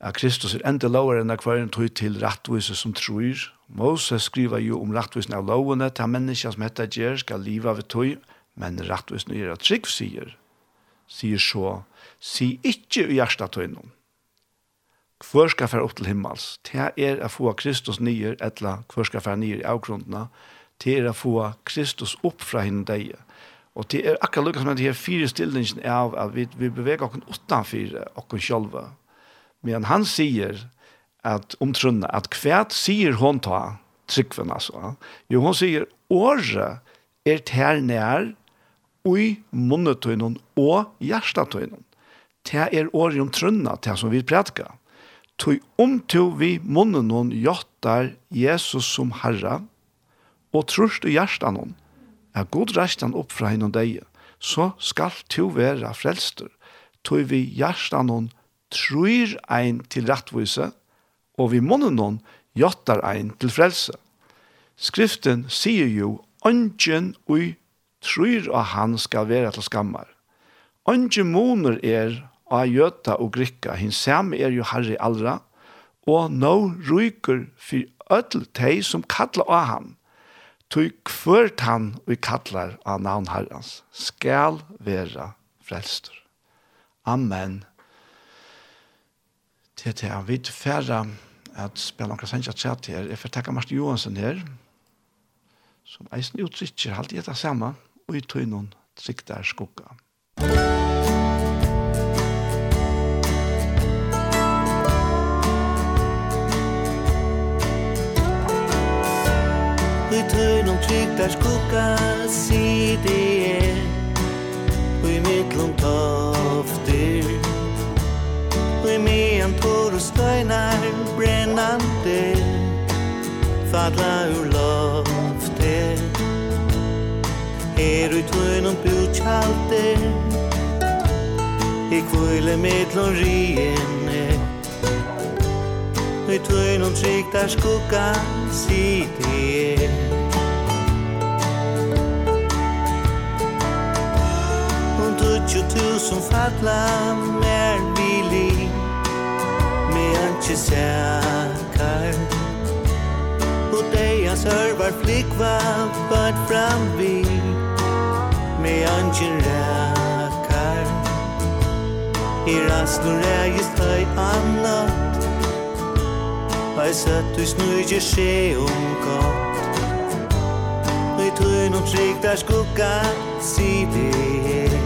at Kristus er enda lovere enn hver en tog til rattvise som tror. Moses skriver jo om rattvisen av lovene til mennesker som heter Gjer skal liva ved tog, men rattvisen er at trygg sier, sier så, si ikke i hjertet tøynen. Hvor skal fære opp til himmels? Det er å få Kristus nye, eller hvor skal fære nye i avgrunnene, det er å få Kristus opp fra henne deg. Og det er akkurat lukket som at de her fire stillingen av at vi, vi beveger oss utenfor oss selv, Men han sier at om trunna, at kvært sier hon ta, tryggven altså. Jo, hon sier, året er tær nær ui munnetøynen og hjertetøynen. Det er året om trunna, det som vi prætka. Tøy om to vi munnen hon jottar Jesus som herra, og trust i hjertan er god restan opp fra henne deg, så skal to være frelster. Tøy vi hjertan hon trur ein til rettvise, og vi munnen noen jottar ein til frelse. Skriften sier jo, «Ongen ui trur av han skal være til skammar». Ongen moner er av jøta og grikka, hin samme er jo herre allra, og nå ryker for ødel teg som kallar av han, tog kvørt han vi kallar av navn herrens, skal være frelster. Amen det er til han vidt færre at spela noen sannsja tjatt her. Jeg får takke Martin Johansen her, som eisen utsikker alltid etter samme, og i tøynen trikter skugga. I tøynen trikter skugga, si det er, og mittlom tofter, sig med en torr och stöjnar Fadla ur loftet. Er ut vunum bjutjalde I kvile mittlon riene. Ut vunum trygdar skugga sidi er Tusen fatla mer billig anki sækar Og deia sørvar flikva bad fram vi Me anki rækar I rasnur rægist høy annat Høy sett du snurger se om gott. Og tøy tøyn trygg der skugga sider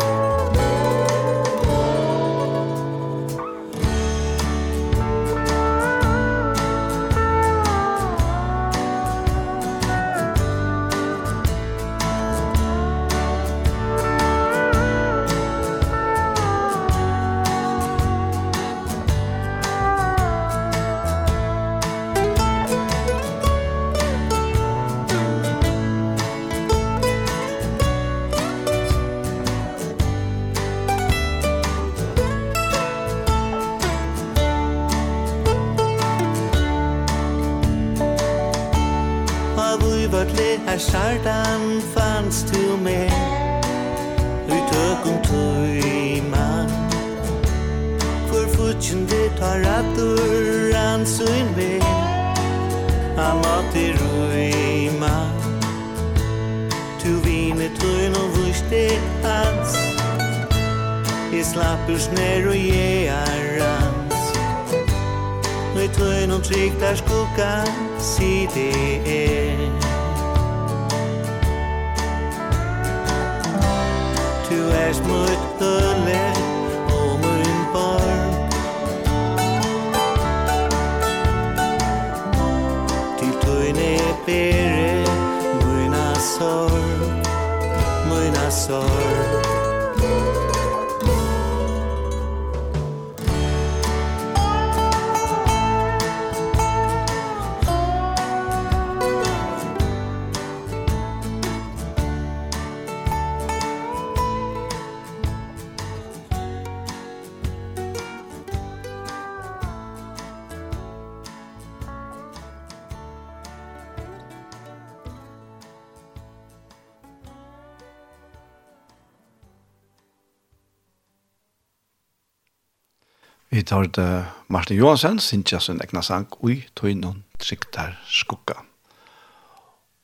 hørte Martin Johansen, Sintja sin egna sang, Ui tøynon triktar skukka».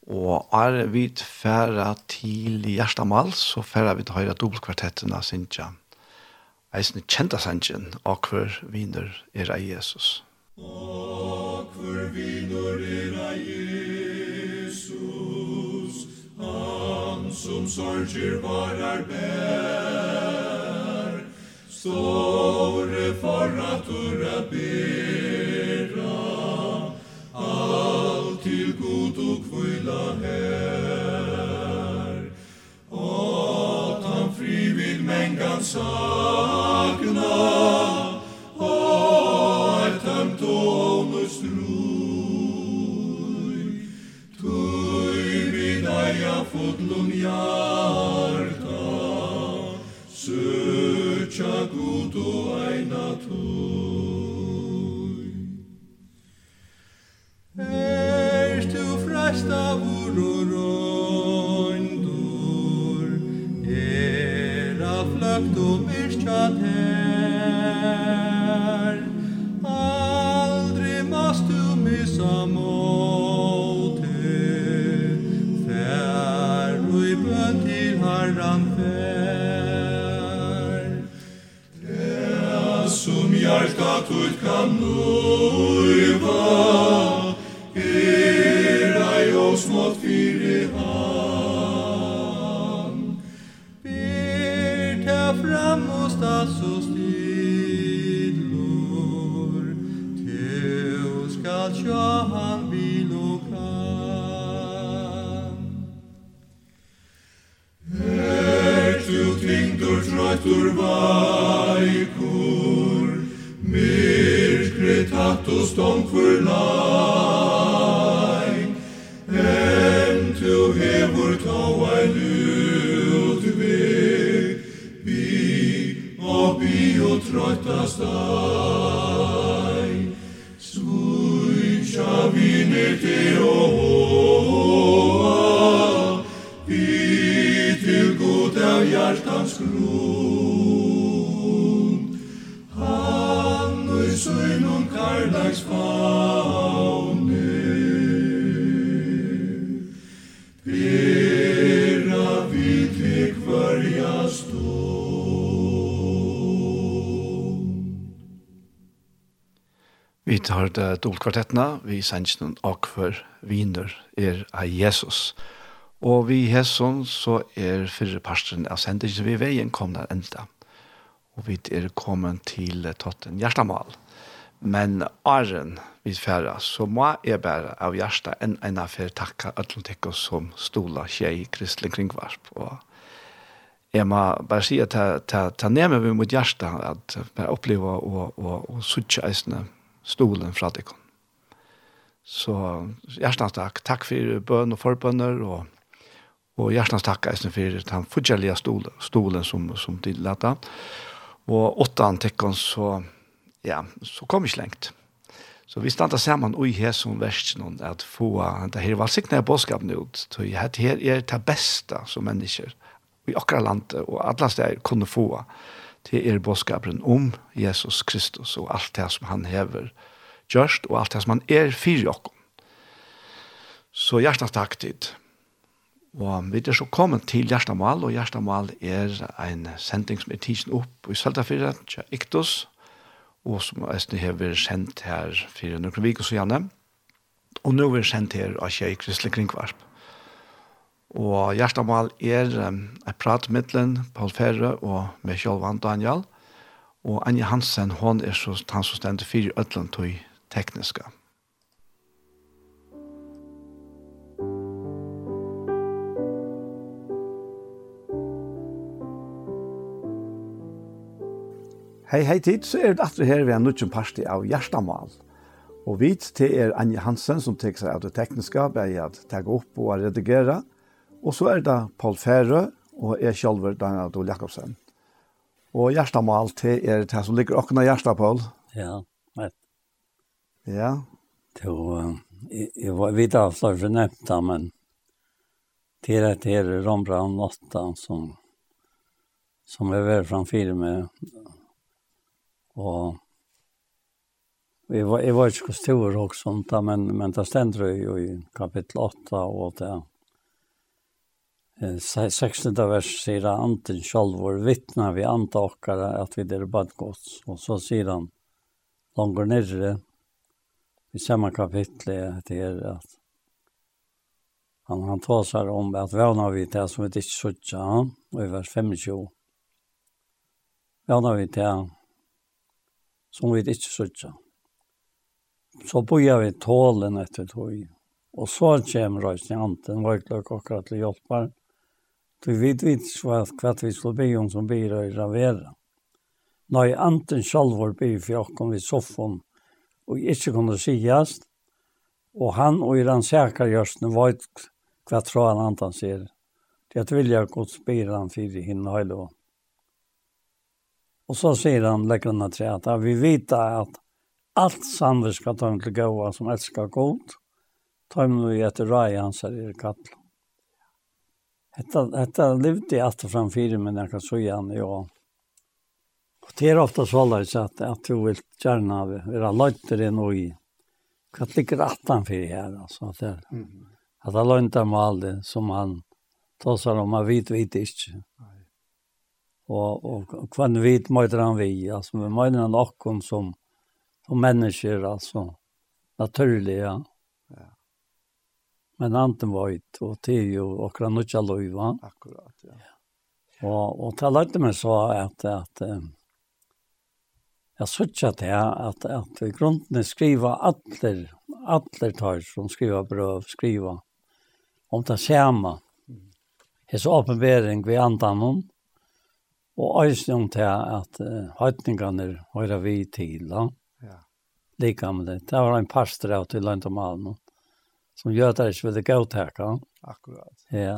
Og er vi færa til Gjerstamal, så færa vi til høyre dobbeltkvartetten av Sintja. Eisen kjenta sangen, akver viner er av Jesus. Akver viner er av Jesus, han som sorger var er. Store for at ura bera alt til god og kvila her. Og han fri vid mengan sakna Tui vidaya fut lumiar Chakuto aina tui Er tu frasta vurur hjarta tut kan nuiva Era jos mot fyri han. Bir ta fram og stassos tidlor, Teu skal tja han vil og kan. Er tu tvingtur trøytur var, natus tom lai en tu hevur tauai ludvig vi obi o trotas dai suicia vine teo vi til gut av hjartans gru Har det dobbeltkvartettene, vi sender noen akfør viner er av Jesus. Og vi hesson så er fyrre parsten av sendingen vi veien kom der enda. Og vi er kommet til Totten hjertemål. Men åren vi færre, så må jeg bare av hjertet enn en av fyrre takka Atlantikko som stola tjei Kristelig Kringvarp. Og jeg må bare si at ta, ta, ta ned meg mot hjertet at bare oppleva og, og, og, og suttje eisene stolen fra deg. Så hjertens takk. Takk for bøn og forbønner, og, og hjertens takk eisen for den fortjellige stolen, stolen som, som de lette. Og åtta antikken, så, ja, så kom ikke lengt. Så vi standa saman i her som versen at få det her valsikna bådskapen ut. Så her er det beste som mennesker i akkurat landet og alle steder kunne få. Det det er bådskapen om Jesus Kristus og alt det som han hever gjørst, og alt det som han er fyr i okken. Så hjertens takk til. Og vi er så kommet til Gjerstamal, og Gjerstamal er en sending som er tidsen opp i Søltafyrre, til Iktus, og som Østene har vært sendt her for noen viker så gjerne. Og nå er vi sendt her av Kjei Kristelig Kringvarp. Og Gjerstamal er um, et prat mittelen, Paul Ferre og med Kjolvan Daniel. Og Anja Hansen, hon er så, han som stender fire ødland til tekniske. Hei, hei tid, så er det atre her vi er nødvendig parti av Gjerstamal. Og vi til er Anja Hansen som tek seg av det tekniske, bare at tagge opp og redigere. Og Og så er det Paul Færø, og jeg selv er Daniel Adol Jakobsen. Og hjertemål til er det som ligger åkne hjertet, Paul. Ja, vet. Ja. Det var, jeg var vidt av flere nevnte, men til at det er Rombrand 8 som, som er vært framfyr med. Og jeg var, jeg var ikke stor også, men, men det stender jo i kapittel 8 og det. Ja 16. vers sier han anten sjálfur vittna vi anta okkara at vi er bad gods. Og så sier han langer nere i samme kapittel det er at han, han tar seg om at vana vi til som vi ikke sutja han, og i vers 25. Vana vi til som vi ikke sutja. Så boja vi tålen etter tog. Og så kommer røysen i anten, var ikke akkurat til hjelparen, Du vet ikke hva, hva vi slå be om som blir och ravera. Nei, anten selv var be for jag kom vid soffan och ikke kunne sies, og han og i den säkra görsten var hva tror han anten sier. Det er at vilja gott spela han för henne høyde. Og så sier han läkarna til at vi vet att allt samvetskattan til gåa som elskar gott. Ta mig vi etter rai hans är i kattlan. Hetta hetta levde allt fram fyra men jag kan så gärna ja. Och det är ofta så där så att att du vill gärna vara lättare än oj. Vad ligger attan för här alltså att det mm. att han löntar mal det som han tar sig om man vet vet inte. Och och kvann vet möter han vi alltså vi menar någon som som människor alltså naturliga. Ja men anten var ut och det er ju akkurat kan nutcha va. Akkurat ja. Og, Och och talade med så att att jag sökte det att att i grunden skriva alla alla tar som skriva brøv, skriva om det skjema. Det er så åpenbering vi antan om och øyne om det att høytningene hører vi til, då. Ja. Det det. Det var en pastor av til Lund og Malmö som gjør det ikke ville gåteka. Akkurat. Ja.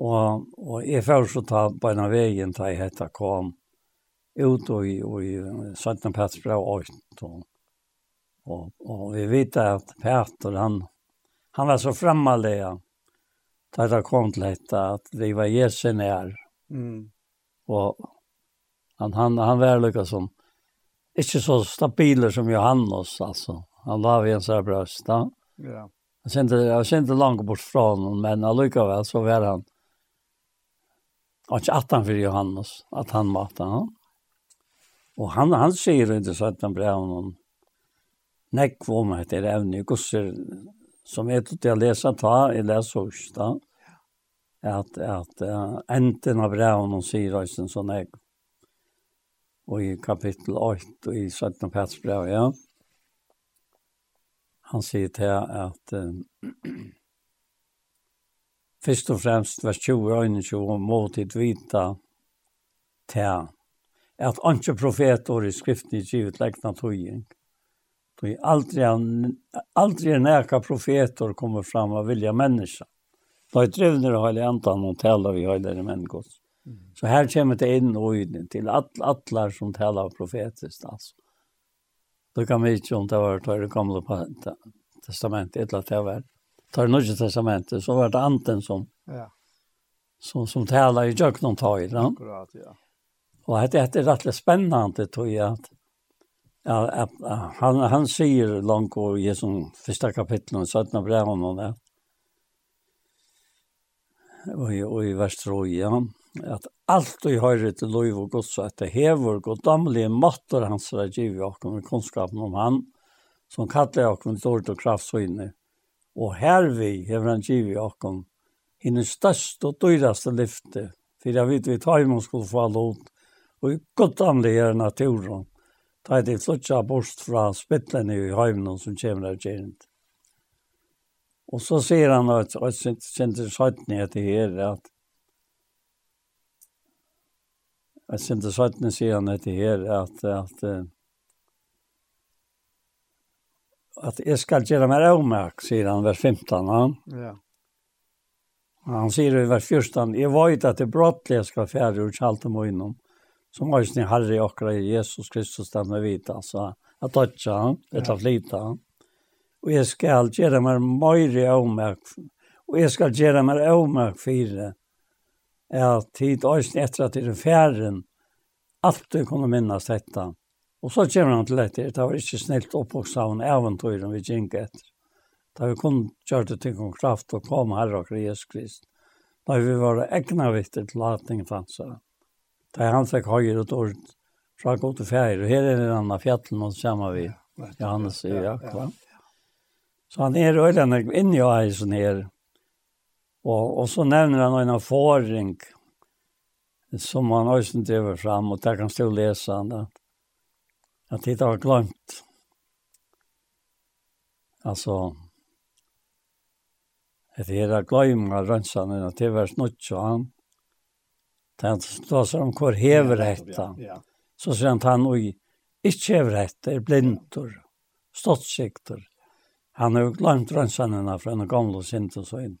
Og, og jeg får så ta på en av veien til jeg heter kom ut og i, og i Søntene Petters brev 8. Og, og, og vi vet at Petter, han, han var så fremmelig da det kom til dette at vi var Jesu nær. Mm. Og han, han, han var lykka som ikke så stabiler som Johannes, altså. Han la vi en sånn brøst da. Ja. Jag kände, jag kände långt bort från honom, men allikevel så var han och inte attan för Johannes, att han var han. Och han, han säger inte så att han blev honom Nei, hvor meg heter även i gusser, som är till att läsa ta, i leser hos Att att at uh, enten av brevene sier Øystein som jeg, Och i kapitel 8 och i 17. petsbrev, ja, han sier til at um, [CLEARS THROAT] først og fremst vers 20 og 21 må tid vita til at anke profetor i skriften i givet lekna tøying. Tøy aldri, aldri neka profetor kommer fram av vilja menneska. Da er drivner og heilig antan og taler vi heilig menneskos. Så här kommer det in och ut till alla all, som talar profetiskt alltså. Det kan vi ikke om det var det gamle testamentet, et eller annet det var. Det var nødvendig testamentet, så var det anten som, ja. som, som taler i jøkken om tøyre. Akkurat, ja. Og det er rettelig spennende, tror jeg, at Ja, han han säger långt och i som första kapitel och att när brev om det. Och och i vers 3 ja at alt vi har til lov og Guds at det hever goddomlige måter hans er givet og med kunnskapen om han, som kallar og med dårlig og kraftsøyne. Og her vi hever han givet og i den største og dyraste lyfte, for jeg vet vi tar imot skulle få lov, og i goddomlige er naturen, ta det flutja bort fra spittlene i høymen som kommer av gjerent. Og så sier han at, og jeg kjente 17 etter her, at Jeg synes det sånn han etter her, at, at, at jeg skal gjøre meg avmerk, sier han, vers 15. Han. Ja. Han sier i vers 14, jeg vet at det brottlige skal fjerde ut kjalt om innom, som har sin herre i Jesus Kristus, den vi vet, altså, at dødja han, etter flita han. Og jeg skal gjøre meg mer avmerk, og jeg skal gjøre meg avmerk fire, at tid øysen etter at det er færen, alltid kunne minnes dette. Og så kommer han til dette, det var ikke snilt oppvokst av en eventyr om vi gikk etter. Da vi kun det til om kraft og kom herre og Jesus Krist. Da vi var egna vittig til at ting fanns. Da han fikk høyre et ord fra god til fjær. Og her er den andre fjallen og kommer vi. Johannes i Jakob. Så han er øyne inn i eisen her. Ja Og, og så nevner han en erfaring som han også driver fram, og der kan stå lese han at, at det har glemt. Altså, at det er glemt av rønnsene, at det var snutt, så han, han står seg om hvor hever hetta. Så sier han han, oi, ikke hever hetta, er blindur, ståttsikter. Han har glemt rønnsene fra en gamle sint og så inn.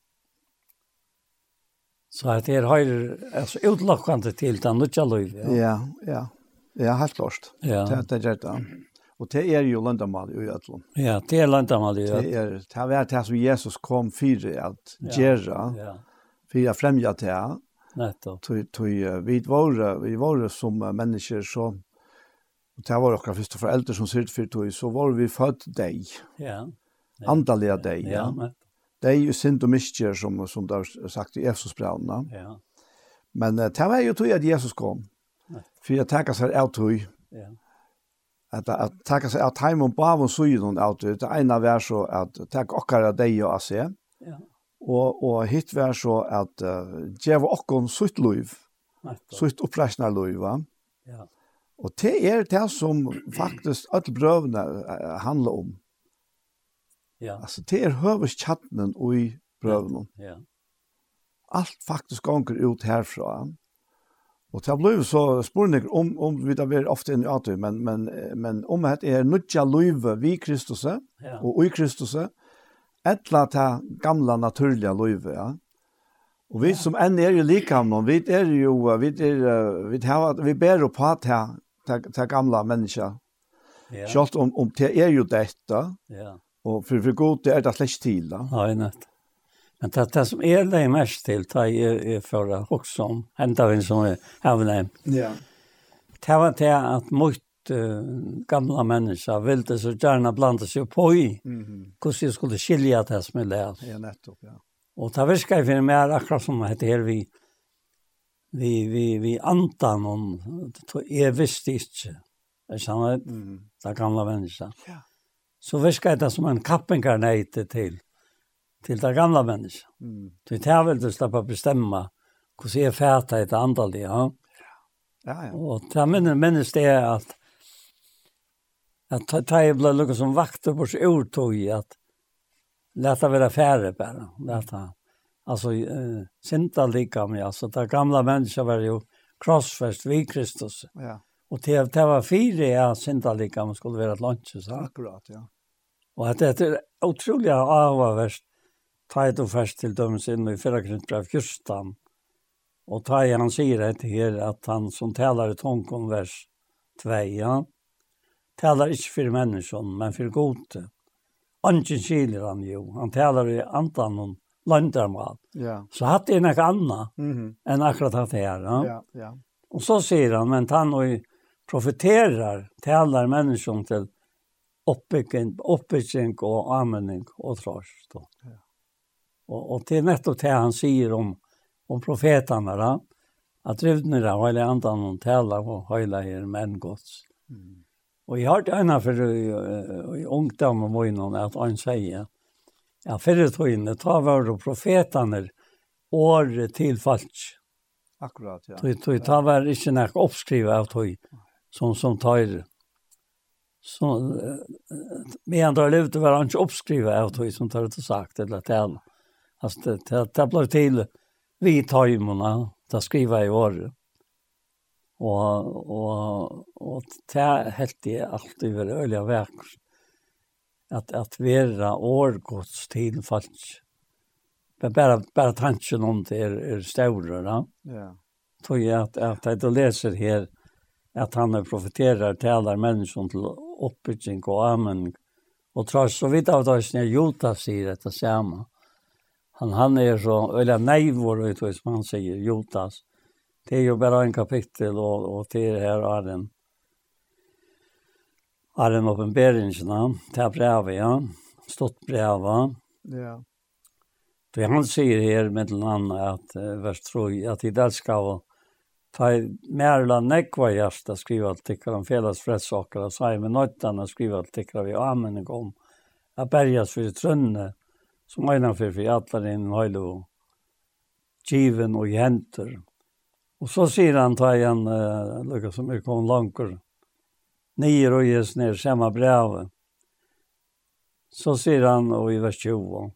Så att det är höjer alltså utlockande till den nutja liv. Ja, ja. Ja, ja helt klart. Ja. Det det gör det. Och det är ju landamal i ödlon. Ja, det är landamal i. Det är det var det som Jesus kom för att göra. Ja. För att främja det. Nettopp. Tog tog vi var vi var som människor så Och det var också första föräldrar som syrte för tog, så var vi född dig. Ja. Andaliga dig. Ja, Det er jo synd og miskjer, som, som det er sagt i Efsos-brevene. Ja. Men uh, det var jo tog at Jesus kom. Nei. For jeg takker seg av tog. Ja. At jeg takker seg av time og bav og syden av tog. Det ene var så at takk okkar av deg og av seg. Ja. Og, og hitt var så at uh, djeva okkon sutt liv. Sutt oppreisna liv, va? Ja. Og det er det som faktisk alle brøvene handler om. Ja. Alltså det är hövers chatten och i prövnen. Ja. Allt faktiskt gånger ut härifrån. Och det blev så spårning om om vi där vi ofta i att men men men om det är nutja löve vi Kristus ja. och i Kristus ettla ta gamla naturliga löve ja. Och vi som än är ju likamnon, vi är ju vi är vi har vi bär på att ta ta gamla människa. Ja. Schalt om om det är ju detta. Ja. Och för för gott är det slett til da. Ja, nett. Men det, det som är det mest til, det er, er for förra också om ända som är även Ja. Det var det att mycket uh, gamla människa ville så gjerne blanda sig på i. Mm -hmm. Hur jag skulle skilja det som er lärt. Ja, nettopp, ja. Och det verkar för mig akkurat som det her vi vi vi vi antan om det visste visst inte. Det är samma mm det gamla människan. Ja så viskar det som en kappengarnete til, til det gamla mennesket. Mm. Så det vil du slippe å bestemme hvordan jeg fæter et andal det, ja. Ja, ja. Og det minner minnes det er at at ta jeg ble lukket som vakter på seg urtog i at leta være færre bare, leta. Altså, uh, sinta lika med, altså, det gamla mennesket var jo krossfest vid Kristus. Ja. Och det, det var fyra ja, synda lika man skulle vara ett lunch. Så. Akkurat, ja. Och att det är utrolig avavärst. Ta ett och til till döms in i förra kringbrev Kustan. Och ta igen han säger det här att han som talar i tonkom vers 2, ja. Talar inte for mennesken, men for gode. Anken skiljer han jo, Han talar i antan om landarmat. Ja. Så hatt är noe annet, mm -hmm. akkurat hatt här. Ja, ja. ja. Och så säger han, men han och profeterar, talar människan till uppbyggning, uppbyggning och användning och tröst. Ja. Och, och det är nettopp det han säger om, om profeterna. Då. Att drivna det hela andan och tala och hela er män gods. Mm. Och jag har det ena för i ungdom var innan att han säger Ja, förr tog in, ta var då profeterna år till falsk. Akkurat, ja. Tog, tog, ta var inte när uppskrivet av tog som som tar så med andra levde var han inte uppskrivet av det som tar det sagt eller att alltså det det, det blev till vi tar ju mona ta skriva i år och och och det helt det allt över öliga verk att att vara årgods till falsk. Men bara bara tanken om det är er, är er större va ja. Tog jag att att jag läser här att han profeterar talar människan till oppbygging och amen. Och trots så vitt av det gjort Jota sier dette samma. Han han är så eller nej vår ut som man säger Jotas. Det är ju bara en kapitel och och det här är den är den uppenbarelserna. Det är brevet, ja. Stort brev va. Ja. Det han säger här med den andra att vers 3 att i där ska vara Ta i Märla nekva hjärsta skriva artiklar om felas fredsaker och säga med med nöjtarna skriva artiklar vi använder om att bergas för trönne som öjna för för alla in höjlo given och jenter. Och så säger han ta igen uh, lukka som är kom långkor nio och ges ner samma brev. Så säger han och i vers 20.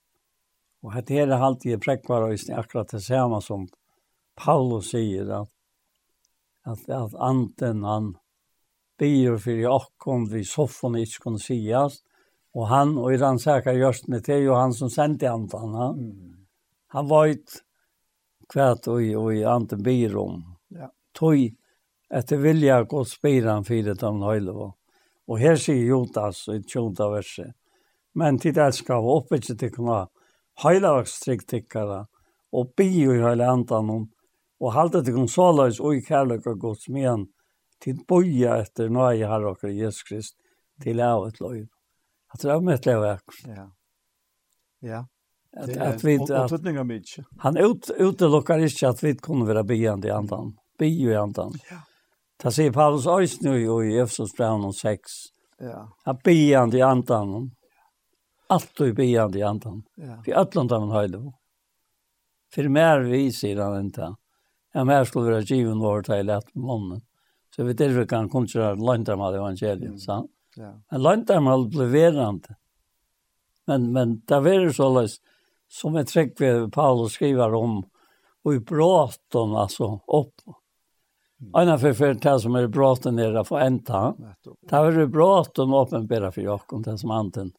Och det är det alltid präckvar och akkurat det samma som Paulus säger att at, at anden han byr för okkom vi soffan ikke kunne sies, Och han och i den säkra görstene det er jo han som sände andan. Han, mm. han var ett kvært och, i anden byr om. Ja. Tog etter vilja gå spiran fyrir dem høylevo. Og her sier Jotas i tjonta verset. Men til det skal vi oppe ikke til kunne høylavakstryktikkara og bio i høyle andan om og halda til konsolais og i kærløk og gods med til boja etter nøye herre og Jesus Krist til av et løy. At det er møtt løy Ja. Ja. At, at vi, at, han ut, utelukkar ikke at vi kunne være bygjende i andan. Bygge i andan. Ja. Det sier Paulus Øys nu i Efsos brev 6. Ja. Han bygjende i andan. Allt du bygjende i andan. Ja. Vi ötlandar man høyde. For mer vi, sier han ikke. Ja Ja, men skulle være givet vår til at månen. Så vi derfor kan kun kjøre lantarmal evangeliet, mm. sant? Ja. Men lantarmal ble verande. Men, men det var så løs, som jeg trekk ved Paulus skriver om, og i bråten, altså, opp. Mm. Anna for för det som är bråten nere för änta. Det var bråten uppenbara for Jakob det som anten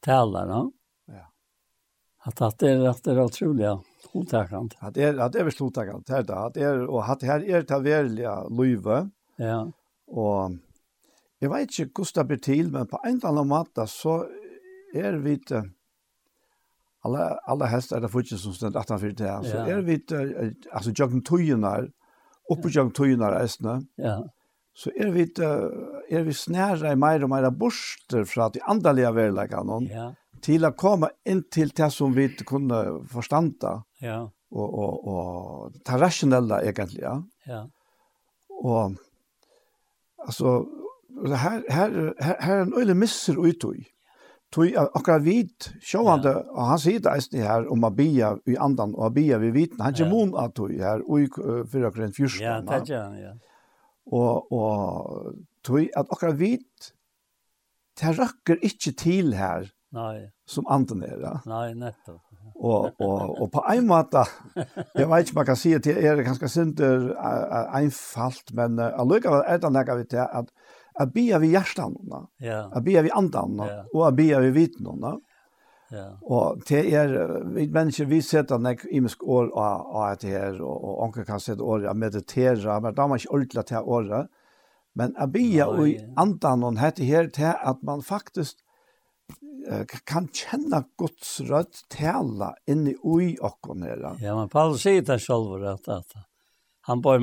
talar, va? att att det är att det är otroligt otacksamt. Att det är att det är otacksamt här då att det är och att här är det verkliga löve. Ja. Och jag vet inte hur det blir till men på en annan måte så är vi det alla alla hästar där futchen som ständ 18 det här så är vi det alltså joggen tujunar uppe joggen tujunar ästna. Ja. Så är vi det är vi snära i mer och mer borster för att i andliga verkligheten. Ja til å komma in till det som vi kunde förstanda. Ja. Och och och det rasjonelle, egentligen. Ja. Och alltså her, här här, här er en öle misser ut i. Tui akkurat vit, sjåande, ja. og han sier det eisen her om bia i andan, og bia vi viten, han kommer mon at tui her, og i fyrir akkurat en fyrst. Ja, det är han, ja. Og, og tui at akkurat vit, det rakker ikke til her, Nej. Som anden er, ja. Nej, netto. og, og, og på en måte jeg vet ikke om man kan si at det er ganske ganska synd einfalt men uh, alluga er det något vi til at att be vi hjärtan. Ja. Att be vi andan ja. og att be vi vitten. Ja. Og det er, vi mennesker, vi setter nek imisk år av, att det og, og onkel kan sette år av meditere, men da då man ikke ordentlig til året. Men att be och andan och det här till att man faktiskt kan kjenne Guds rødt tala inni ui okkon her. Ja, men Paul sier det selv at, at han bør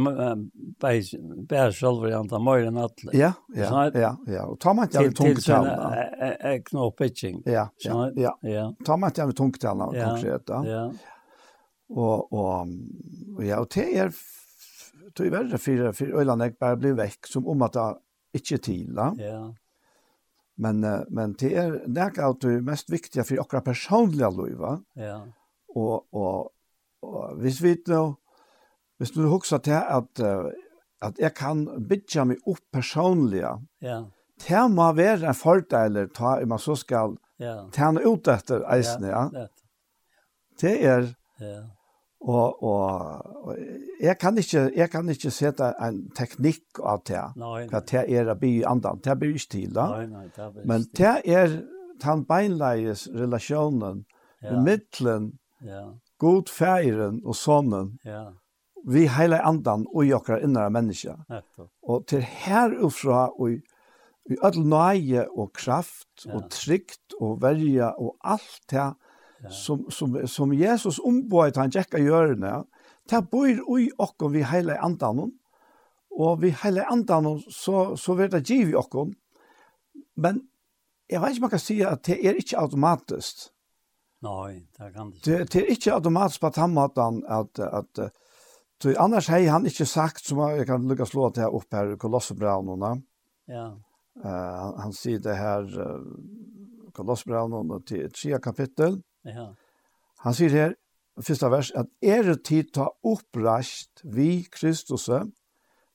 bære selv i andre mer enn alle. Ja, ja, ja, ja. Og ta man ikke av tungetallene. Til sin ekne oppbytting. Ja, ja, ja. ja. Tar man ikke av tungetallene ja, konkret Ja, Ja. Og, og, og ja, og det er det er verre for, for Øyland jeg bare blir vekk som om at det ikke er til. Ja, ja Men uh, men det är det är det mest viktiga för våra personliga liv va. Ja. Och och och visst vi då Hvis du husker til at, att at jeg kan bytja meg opp personlig, ja. det må være en fordeiler ta om man så skal ja. tjene ut etter eisen, ja. ja. Det er, ja. Og, og og jeg kan ikke, jeg kan ikke sette en teknikk av det, nei, nei. det er å bli andan, det blir ikke til da. Nei, nei, det blir Men det er den beinleies relasjonen, ja. middelen, ja. god feiren og sånnen, ja. vi hele andan og jokker innere mennesker. Netto. Og til her ufra og i ødel nøye og kraft ja. og trygt og verja og alt det, ja som, som, som Jesus ombået han tjekka hjørne, det bor ui okkom vi heile andanen, og vi heile andanen så, så vil det giv i okkom, men jeg vet ikke om man kan si at det er ikke automatisk. Nei, det kan det ikke. Det, det er ikke automatisk på den måten at, at, at Så annars har han ikke sagt, som jeg kan lukka slå til her opp her, kolossebraunene. Ja. Uh, han, han sier det her, uh, kolossebraunene til tredje kapittel. Ja. Han sier her, første vers, at er det tid ta oppreist vi Kristus,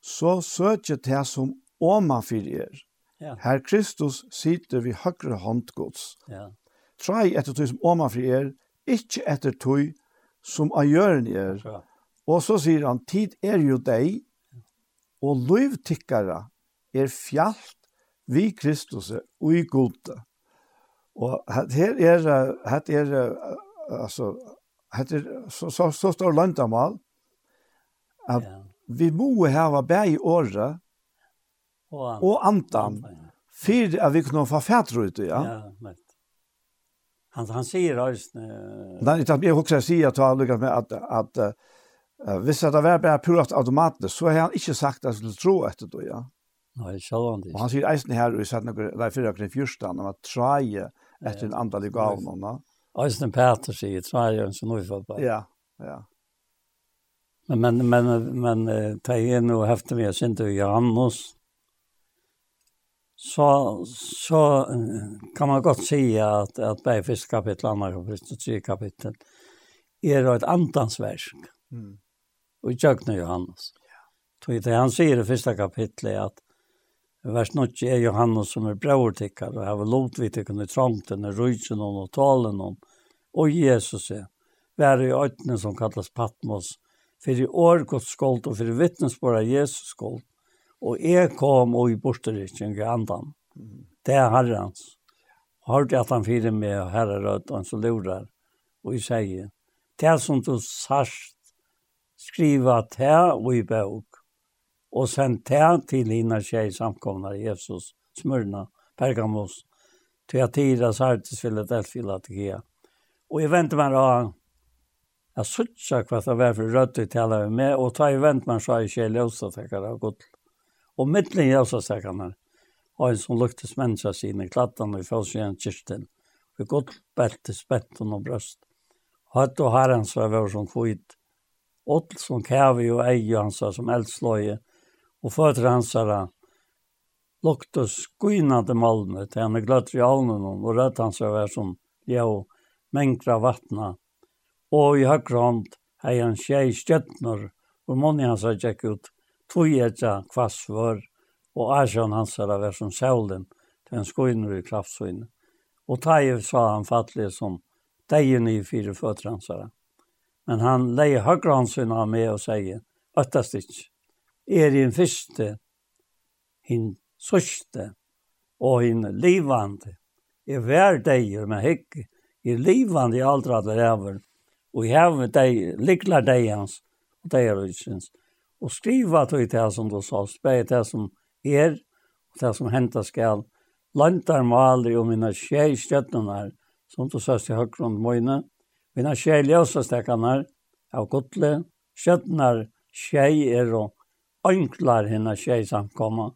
så søker det som åman for er. Ja. Her Kristus sitter vi høyre håndgods. Ja. Trai etter tog som åman for er, ikke etter tog som av gjøren er. Ja. Og så sier han, tid er jo deg, og løyvtikkere er fjallt vi Kristus og i gode. Og her er, her er, altså, her er så, så, så står landamal, at ja. vi må hava bæg i året, og, og andan, for at vi kunne få fætre ut, ja. Ja, men. Han, han sier også... Nei, jeg har også sier at han lykkes med at, at uh, hvis det var bare purat automatisk, så har han ikke sagt at han skulle tro etter det, ja. Nei, sjølvandig. Og han sier eisen her, og jeg satt noen, nei, fyrir akkurat i fyrstand, om at traje, etter en andelig gav noen. Øystein Peter sier, tror jeg, som nå vi får på. Ja, ja. Men, men, men, men, det er noe hefte vi har sint til Johannes. Så, så kan man godt si at, at bare første kapittel, andre kapittel, tredje kapittel, er et andansversk. Mm. Og i Johannes. Ja. Så han sier i første kapitlet at vers 9 er Johannes som er bror og har lovt vi til kunne trångten, i rydsen og talen om, og Jesus er, vær i øytene som kallas Patmos, fyrir år gått skuld og for vittnesbord av Jesus skuld, og jeg kom og i borterikken i andan, det er herrens. Hørte at han fyrer med og herre rødt, og han så lurar, og jeg sier, det som du sørst skriva til og i bøk, og sen tän til hina tjej samkomna Jesus Smyrna Pergamos Thyatira Sardes Philadelphia Latia Og jeg väntar meg då jeg såg hva det var för rött i vi med og ta i vent meg så i kjell lösa tackar av gott och mittlen lösa tackar och en som luktes menneska sine, klattan og i kyrsten vi gott belt spetten og brøst. Hatt og herrens var vår som kvitt. Ått som kæve og eie hans som eldsløye og fötter hans här lukte skynade malmet till henne glatt i avnen och rätt hans var som jag mängdra vattna. Och i högra hånd hei han tjej stjättnor och många hans har tjäck ut tvågetja kvassvör och ärsjön hans har över som sävlen till en skynor i kraftsvinn. Och tajev sa han fattlig som dejen i fyra fötter hans Men han leie högra hans av med och säger öttast inte er i en første, hin sørste og hin livande. Er hver deir, men hekk, er livande i aldra at over, og i hever deir, liklar deir hans, og deir utsins. Og skriva tog det som du sa, speg det som er, og det som henta skal, Lantar maler og mina tjej stjøttenar, som du sørst i høgrund møyne, mina tjej ljøsestekarnar av godle, stjøttenar tjej er og ønklar henne tjej samkomma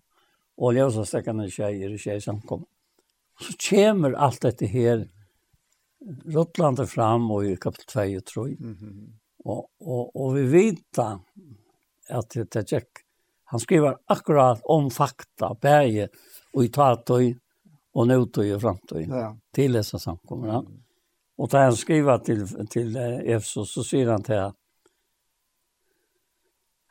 og ljøsastekkende tjejer er tjej samkomma. Så kommer alt dette her Rottlandet fram og i kapitel 2 og 3. Mm -hmm. og, og, og vi vet at det er Han skriver akkurat om fakta, bæge, og i tatøy og nødtøy og framtøy ja. til disse samkommer. Mm. Og da han skriver til, til Efsos, så sier han til at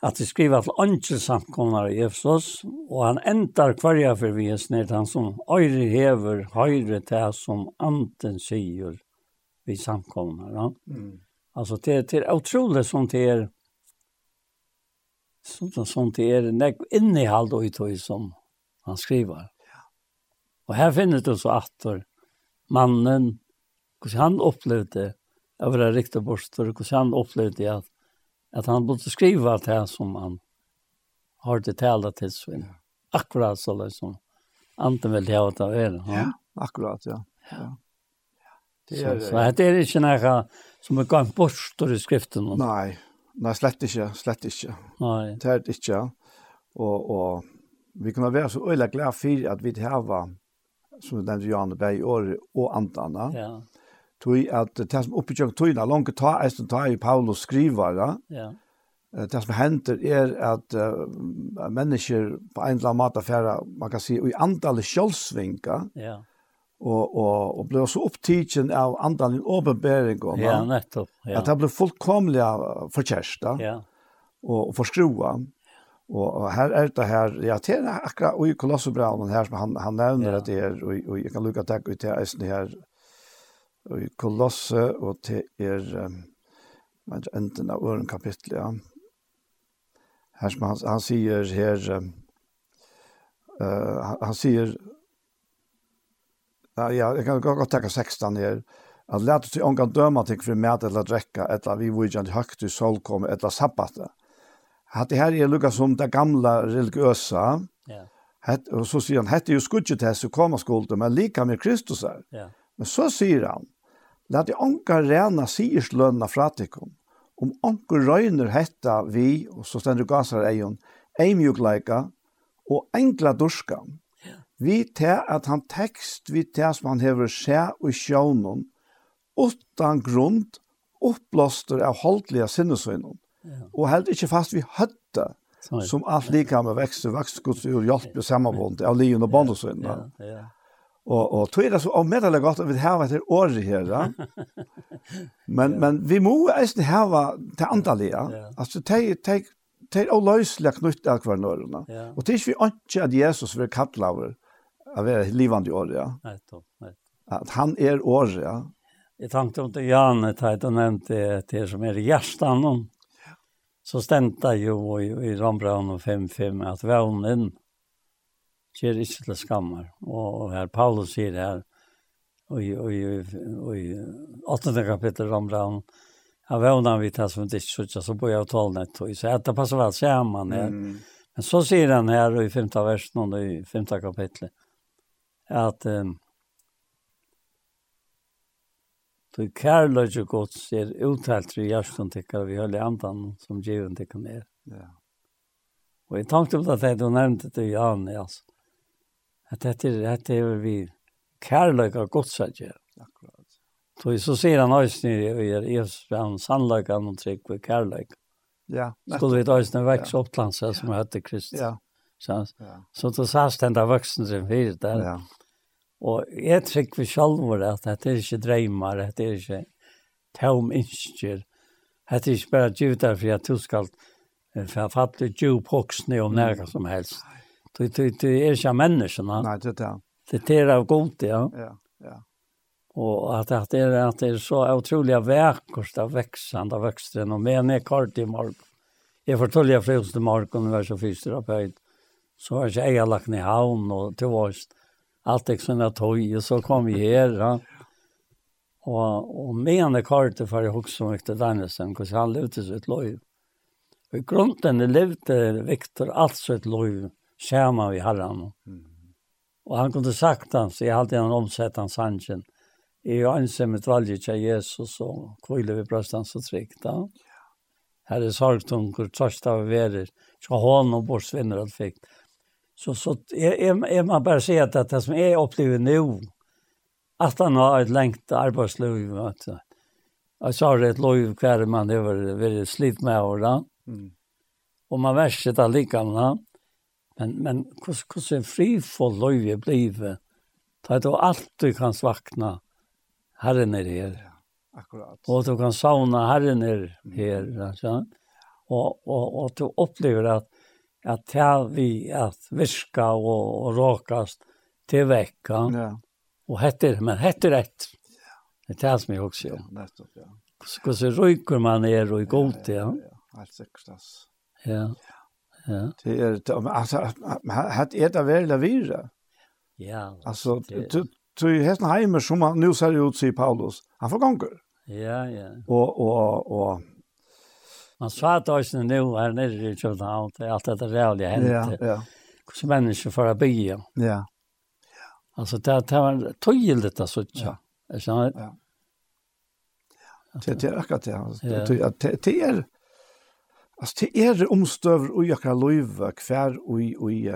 at de skriver til andre samkomnar i Efsos, og han endar kvarja for vi er snitt han som øyre hever, høyre til som anten sier vi samkomnar. Ja? Mm. Altså, det, det er utrolig som det er, sånt som det er nek innehald og i som han skriver. Ja. Og her finner du så atter mannen, hvordan han opplevde, jeg var riktig borster, hvordan han opplevde at att han borde skriva det här som han har det tala til sin. Akkurat så liksom. Anten vill jag det över. Ja, akkurat ja. Ja. Det er, så, det är ikke noe som er gang bort i skriften. Nej, nei, slett inte, slett inte. Nej. Det är inte. Och och vi kan vara så øyelig glad för att vi det som var som den Johan Berg och og Antana. Ja tui at det som oppbyggjøk tøyna, langt ta eisen ta i Paulus skrivara, ja. det som henter er at uh, mennesker på en eller annen måte færa, man kan si, i antallet kjølsvinka, ja. og, og, og ble så opptidsen av antallet åpenbæringarna, ja, nettopp, ja. at det ble fullkomlig forkjærsta, ja. og, og forskrua, Og, og her er det her, ja, det er akkurat i Kolossobranen her som han, han nevner ja. at det er, og, og jeg kan lukke takk ut til eisen her, i Kolosse, og til er men enden av øren kapittel, ja. Her som han, han sier her, uh, han, han sier, ja, jeg kan godt tenke 16 her, at lete til ångan døma ting for mæt eller drekka, etter vi vujjan høgt i solkom, etter sabbatet. Hatt det her er lukka som det gamla ja. yeah. og så sier han, hette jo skudget til så koma skulde, men lika med Kristus her. Yeah. Men så sier han, «Lad i anka rena sierslønna fratikum, om anka røyner hetta vi, og så stender gasar eion, eimjukleika og enkla durska. Vi te at han tekst, vi te som han hever skje og sjånun, utan grunn, oppblåster av holdliga sinnesøynun, og held ikkje fast vi høtta, som alt lika med vekst og vekstgods og hjelp og sammanbånd av livet og båndesøynene. Ja, ja. Og, og tog er det så om med eller gott vi har etter året her, här ja. [LAUGHS] Men men vi må är här var det antalliga. Alltså te te te och lösliga knutt av det er ikke vi ikke at Jesus vill kalla av av livande året, ja. Nej Att han er året, ja. Jeg tenkte om inte Jan jeg tenkte han nämnde det som är hjärtan så stendte jo i, i Rambraun och 5-5 at vevnen ger ikke til skammer. Og her Paulus sier her, og i 8. kapittel ramler Ja, han vevner vi tar som ikke suttet, så bor jeg og tål nett. Så det passer vel sammen her. Men så sier han her i 5. versen og i 5. kapitlet. at um, Du kærløyge gods er uttalt i hjertan tycker vi høyli andan som given tikkar er. Ja. Og jeg tenkte på det du nevnte til Jan, altså at dette er det er vi kärlek och gott så. Akkurat. Då så sier han oss ni i er fram sannlagan och trygg på kärlek. Ja. Skulle vi då vekse opp til landsa som hette Krist. Ja. Så så då sa den där vuxen som vi där. Ja. Och jag tycker vi själva at dette er ikke drömmar, dette er ikke tom innskjør. Dette er ikke bare bara djutar för att du ska författa djup hoksne om noe som helst. Nej Du, du, du är inte människorna. Nej, det er. det. Det är av god, ja. Ja, ja. Och att, det, är, att det är så otroliga verkost av växande av veksten, Och men är kort i morgen. Jag fortalte jeg frus till morgon og var så fysioterapeut. Så har jag jag lagt ned havn och til oss. Allt er sånn at tog og så kom vi här. Ja. Och, och men är kort för husker också mycket Danielsen. För han levde sitt ett Og I grunden levde Victor alt ett liv. Mm skärma vi hade han. Mm. Och han kunde sagt han, så jag hade han omsett hans hanken. I ju ansem ett valget til Jesus og kvile vi bröstan så trygt Ja. Här är sorgtunker, trøst av verer. Så hon och borsvinner allt fick. Så, så är, jeg, jeg man bara si att det som är opplever nu, att han har ett arbeidsliv, arbetsliv. Jag sa det et lov kvar man har väldigt slitt med åren. Mm. Och man verset sitter lika da. Men, men hvordan fri for løyve blive, da du alltid kan svakna Herren er her. Akkurat. Og du kan sauna Herren er her. alltså. Og, og, og du opplever at at det vi at virka og, og råkast til vekka. Ja. Og hetter, men hetter rett. Ja. Det er det som jeg også gjør. Ja, nettopp, ja. Hvordan man er og i god til. Ja, ja, ja. Helt sikkert, altså. Ja. ja. Ja. Det är altså hat er det vel där vira. Ja. Alltså du du hesten hemma som man nu ser ut sig Paulus. Han får gonger. Ja, ja. Og og og Man sa at oss nu här nere i København, det er alt dette rävliga hänt. Ja, ja. Hur människor får bygge. Ja. Ja. Alltså det det var tydligt att så tjå. Ja. Ja. Det er akkurat det. Det är Alltså det är omstöver och jag kan løyve hver och i och i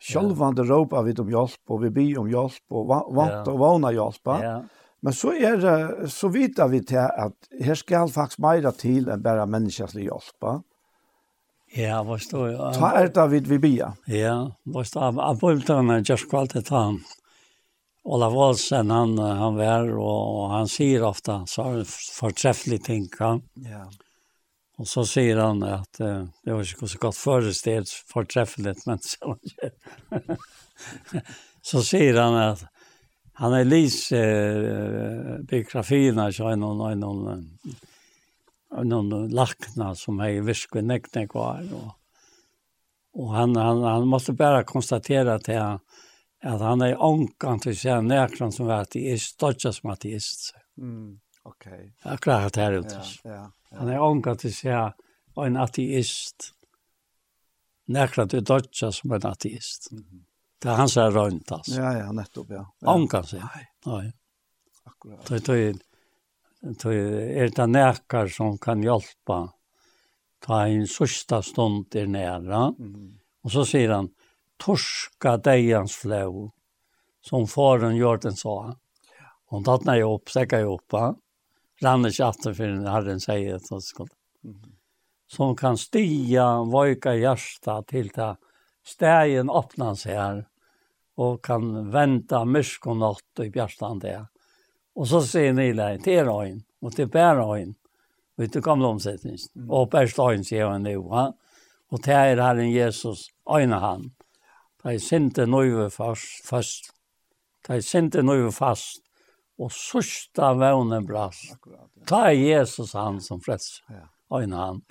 självande ropa vid om hjälp och vi ber om hjälp och vant och vana hjälp. Ja. Men så är det så vita vi till att här ska faktiskt mera till än bara människans hjälp. Ja, vad står jag? Ta är det vid vi ber. Ja, vad står jag? Jag vill just kvalitet han. Ola Olsen, han, han var och han säger ofta så förträffligt ting. Ja. Och så säger han att eh, det var inte så gott föreställt förträffligt men så [LAUGHS] så säger han att han är lis eh, biografierna så är någon någon någon lackna som är viskve nekne kvar och och han han han måste bara konstatera att han att han är onkan till sig näkran som var att det som ateist. Mm. Okej. Akkurat här ute. Ja, ja. Han er ångat til seg og en ateist. Nekra til dodja som en ateist. Det er hans er rønt, altså. Ja, ja, nettopp, ja. ja. Ångat seg. Nei. Akkurat. Det er det er det nekar som kan hjelpa ta en sørsta stund er næra. Mm. Og så sier han, torska deians flå, som faren gjør den sa. Og han tatt meg opp, stekka jeg opp, rann ikke atter for Herren sier at det skulle. Som kan stiga, vojka hjärsta till ta stegen öppnas här och kan vänta mysk och natt i bjärstan det. Och så ser ni där, det är röjn och det är röjn. Och det gamla omsättningen. Och bäst röjn ser han nu. Ha? Och det är Herren Jesus, öjna han. Det är inte nöjve fast. Det är inte nöjve fast og sørsta vevne brast. Akkurat, ja. Ta Jesus han som freds. Ja. Øyne han.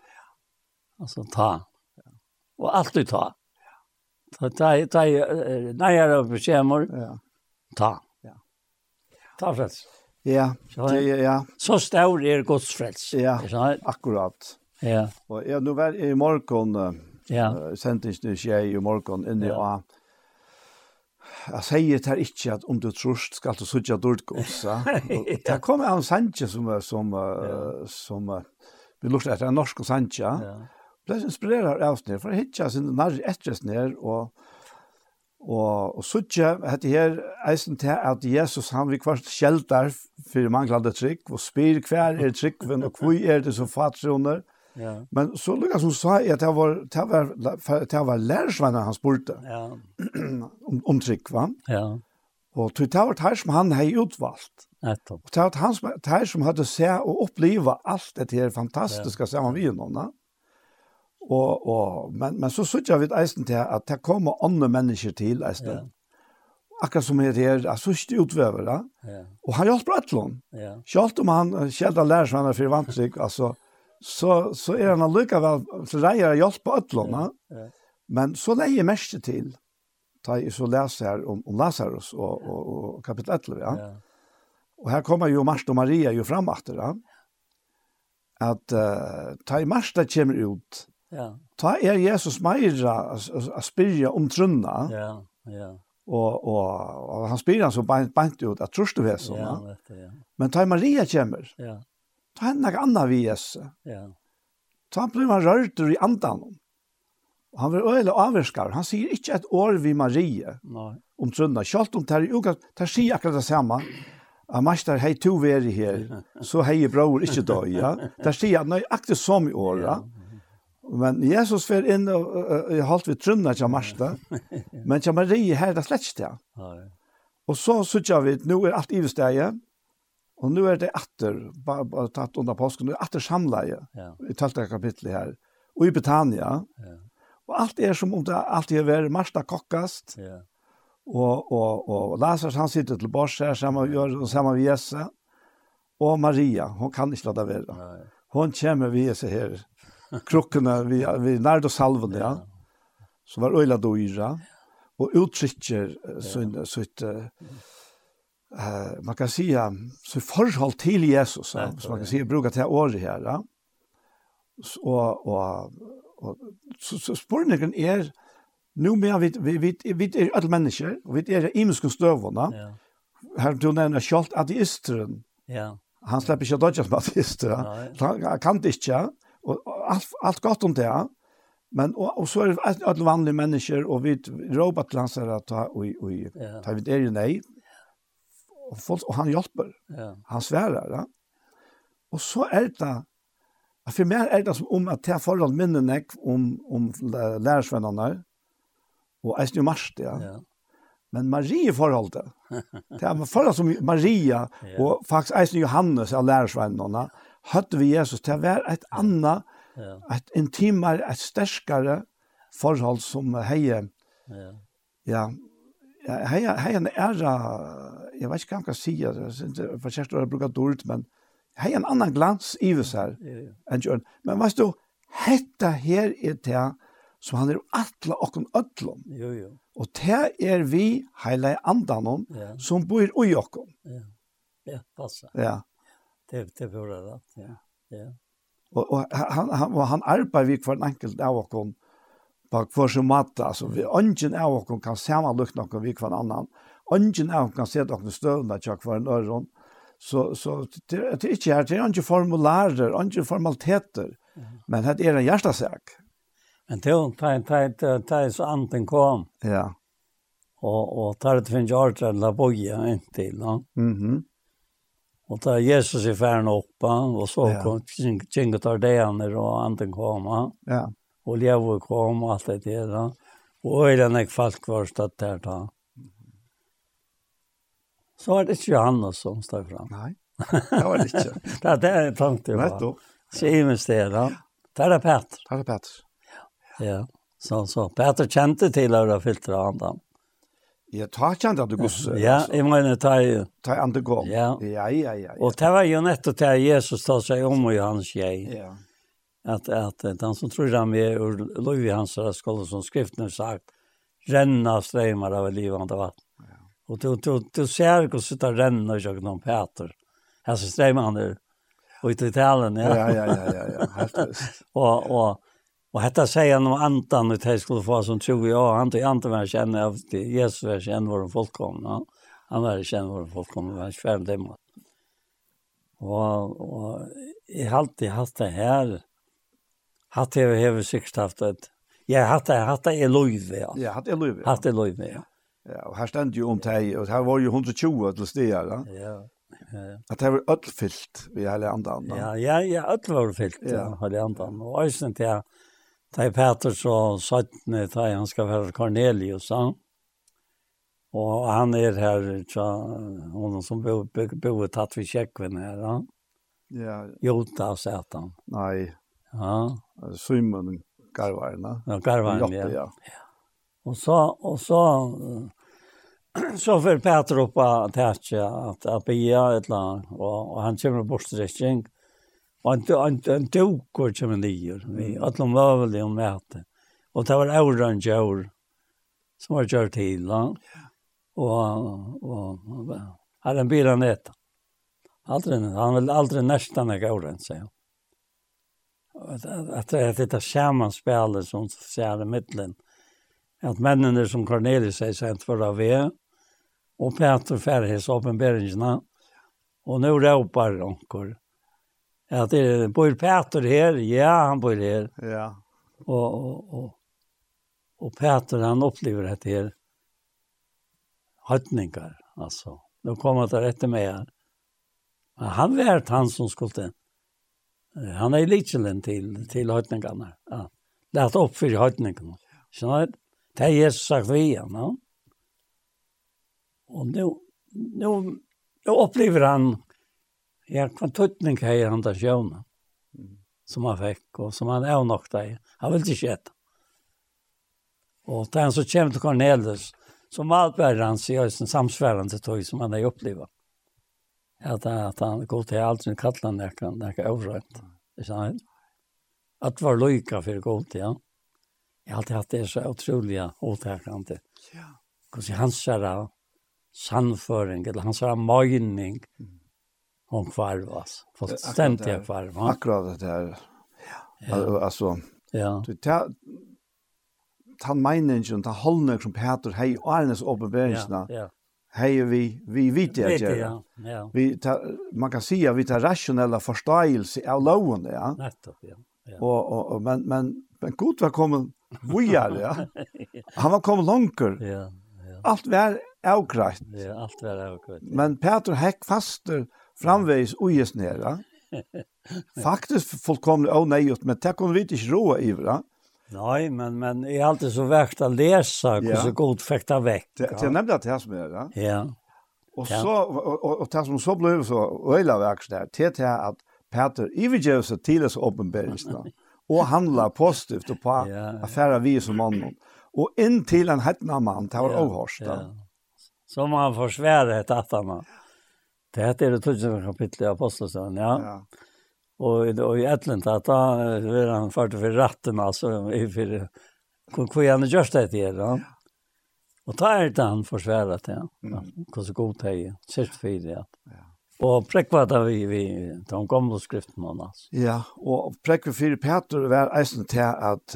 Altså ta. Og alltid ta. Ta, Ta, ta, nei, jeg er oppe beskjemmer. Ja. Ta. Ja. Ta frels. Ja, det, ja. Så stor er Guds frels. Ja, akkurat. Ja. Og ja, nu var i morgen, ja. uh, sendte jeg i morgen inne ja. A, Jeg sier det her ikke at om du trorst skal du sutja [LAUGHS] dårdgåsa. Det kommer av en sanje som, som, uh, som uh, vi lukte etter en norsk sanje. Ja. Ble inspirerer av oss ned, for jeg hitja sin nærre etter ned, og Og, og sutja, hette her, eisen til at Jesus han vil kvart sjeldar for manglande trygg, og spyr hver er tryggven, og hvor er det som fatruner, Ja. Men så Lucas som sa jeg at det var det var det var lärsvarna han spurte. Ja. om [CLEARS THROAT] om trygg, va? Ja. Og det var det som han hade utvalgt. Nettopp. Og det var han som det som hadde se og oppleva alt det her fantastiske ja. sammen vi noen. Og, og, men men så såg vi eisen til at det kommer andre mennesker til eisen. Ja akkurat som er her, er sørste utvever, ja. Og han hjelper et eller annet. Ja. Selv om han kjelder lærer seg han er for vant [LAUGHS] altså, så, så er han allikevel til reier där hjelpe ødlåna. Ja, ja. Men så leier mest til, da jeg så leser her om, om Lazarus og, og, og kapitel 11, ja. ja. Og her kommer jo Marsta og Maria jo fram etter, ja. At uh, da Marsta kommer ut, ja. Ta er Jesus meira å spyrja om trunna. Ja, ja. Og, og, og han spyr han så beint, beint ut at trus du så, Ja, ja. Men da Maria kommer, ja ta hender ikke annet vi Jesu. Ja. Ta han blir man rørt i andan. Og han blir øyelig avvirskar. Han sier ikke et år vi Marie Nei. om trønda. Kjalt om det er det sier akkurat det samme. At master, hei to veri her, så hei bror ikke døy. Ja? Det sier at akkurat som i år. Ja. Men Jesus fer inn og uh, holdt vi trunna til Marsta. Men til Marie her, det er slett ikke det. Nei. Og så sier vi nå er alt i stedet. Og nu er det åter bara, tatt under påsken nu åter samleie ja. i tolfte kapitlet her, och i Betania. Ja. Och allt är som om det alltid är vært Marsta Kokkast, Ja. Och och och Lazarus han sitter till bors här samma Jørgen og sammen vi Jesse. Och Maria, hon kan inte låta vara. Nej. Hon kommer vi Jesse här. krukkene, [LAUGHS] vi vi närdo salven ja. ja. Så var øyla då og Och uttrycker sin sitt eh man kan säga så förhåll till Jesus ja, så man kan säga bruka till år här ja. och och och så, så spårningen är nu mer vi vi vi vi är alla människor och vi är imiska stövlarna. Ja. Här du nämner skolt ateisteren. Ja. Han släpper ju dodge som ateist. Han kan det inte. Och allt allt gott om det. Men og, og så är det alle vanliga människor och vi robotar lansar att ta och och ta vi det ju nej och folk og han hjälper. Ja. Han svärar, ja. Och så er det att för mig är det som om at jeg förhåll minnen jag om om lærersvennerne, och är ju mars det. Ja. ja. Men Marie forholdet, det. er är som Maria och faktiskt är Johannes av lærersvennerne, hade vi Jesus till være ett annat ja. et intimere, ett starkare forhold som heier, Ja. Ja, hei, hei en æra, jeg vet ikke hva han kan si, for kjæreste har bruke dårlig, men hei en annan glans i oss her, enn Jørn. Men vet du, hetta her er det som han er atla okken ødlom. Jo, jo. Og det er vi heile andan om, ja. som bor i okken. Ja, ja passa. Ja. Det, det bor det, ja. ja. Og, og han, han, han arbeider vi for en enkelt av okken, på hver som matte, altså vi ønsken av oss kan samanlukte noe vi hver annan, ønsken av oss kan se noen støvende til hver en øron, så, så det, det er ikke her, det er ikke formularer, ikke formaliteter, men det er en hjertesak. Men det er jo så anten kom, ja. og, og tar det finnes alt til å boje inntil, ja. Mm -hmm. Og da Jesus i færen oppa, og så ja. kom tar det han og anten kom, ja. Ja og lever kom og alt det der. Og øyren är folk var stått der da. Så var det ikke Johannes som stod fram. Nei, det var det ikke. [LAUGHS] det er det jeg tenkte på. Nettopp. Simen Stena. Det er Petter. Det er Petter. Ja. ja. Så, så Petter kjente til å ha filtret han da. Ja, ta kjent at du gos. Ja, jeg mener ta jo. Ta andre gå. Ja. Ja, ja, ja. Og det var jo nettopp til Jesus tar seg om og Johannes jeg. Ja at at han som tror han vi lov Louis Hansar skulle som skriften har sagt renna strømmer av livande vatten. Og du du du ser hvordan hur sitter renna jag någon Peter. Her så strømmer han der. Og i Italien, ja. Ja, ja, ja, ja, ja. og, og, og dette sier han om antan och jeg skulle få som tror jag han tog antan var känner av det Jesus var känner var fullkomna. Han var känner var fullkomna, han svär dem. Och och i allt det här Hatt hever hever sikkert haft et. Ja, hatt er, hatt er loiv, ja. Ja, hatt er lov, ja. Hatt i løyve, ja. Ja, og her stend jo om teg, og her var jo 120 til stier. Ja, ja. At det var ødelfylt ved hele andan. Ja, ja, ja, ødel var fyllt, ja, hele andan. Og æsne til jeg, Tei Peter så Søttene, Tei han skal være Cornelius, ja. Og han er her, tja, hon som bor tatt vi kjekkven her, ja. Ja. Jota, sett han. Nei, Ja. Simon Garvarna. Ja, Garvarna, ja. ja. Och så och så [CLEARS THROAT] så för Peter upp att täcka att att bia eller annet, och, og han kommer bort till sträckning. han, han, inte tok och kommer ner. Vi alla var väl om møte. Och det var orange år som var kört og, og, Och och hade en bil han ett. Aldrig han vill aldrig nästan gå runt säger han att det är detta sammanspel som ser i mitten. Att männen som Cornelius säger sent förra ve och Peter Färjes uppenbarelserna och nu ropar onkor. Att det är bor Peter här? Ja, han bor här. Ja. Och och och och Peter han upplever det här hötningar alltså. Då kommer det rätt med. Men han vet han som skulle Han er liten til, til høytningene. Ja. Lät for høytningene. höjtningarna. Så det er Jesus sagt vi igjen. Ja. Og nå, nå, nå opplever han ja, hva tuttning har han där sjöna som han fikk, og som han er nok deg. Han vill Og det er han som kommer til Cornelius som allt värre han ser i sin samsvärande tog som han har upplevt at, at han går til aldri kallan nekka, nekka overrønt. Det Ikke han? At var løyka for god til han. Jeg har alltid hatt det så utrolig åtakende. Ja. Hvordan han ser av sannføring, eller han ser av møgning, om kvarv, altså. For stemt jeg kvarv. Akkurat det der. Ja. Altså, ja. Du, ta ta meningen, ta holdning som Peter hei, og Arnes åpenberingsene, ja, ja hej vi vi vet det ja. ja. ja. Vi ta, man kan säga vi tar rationella förståelse av loven ja. Nettopp ja. ja. Och, och, men men men gott var kommen vojar [LAUGHS] ja. Han var kommen långt. Ja. Ja. Allt var avgrätt. Ja, allt var avgrätt. Ja. Men Peter häck faster framvägs ojes nere. [LAUGHS] Faktiskt fullkomligt oh nej, men det kunde vi inte råa i va. Nej, men men är alltid så värt att läsa hur ja. så god fäkta väck. Det är nämligen det här som är ja. Ja. Och så och, og, det som så blev så öjla der, til til at Peter ivergjør seg til oss uppenbarelsen och handla positivt och på ja, affæra vi som mannen. Och in till en hetna mann, det var ja, ohörst. Ja. Som han försvärde ett attarna. Det heter det tusen kapitlet i Apostelsen, ja. ja. Och då i Atlanta att han var han fart för ratten alltså i för kon kvar just det där då. Och tar det han försvärat det. Hur så god det är. Sist för det. Ja. Og prekva da vi, vi de gamle skrifterna alltså. Ja, og prekva fyrir Peter var eisen til at,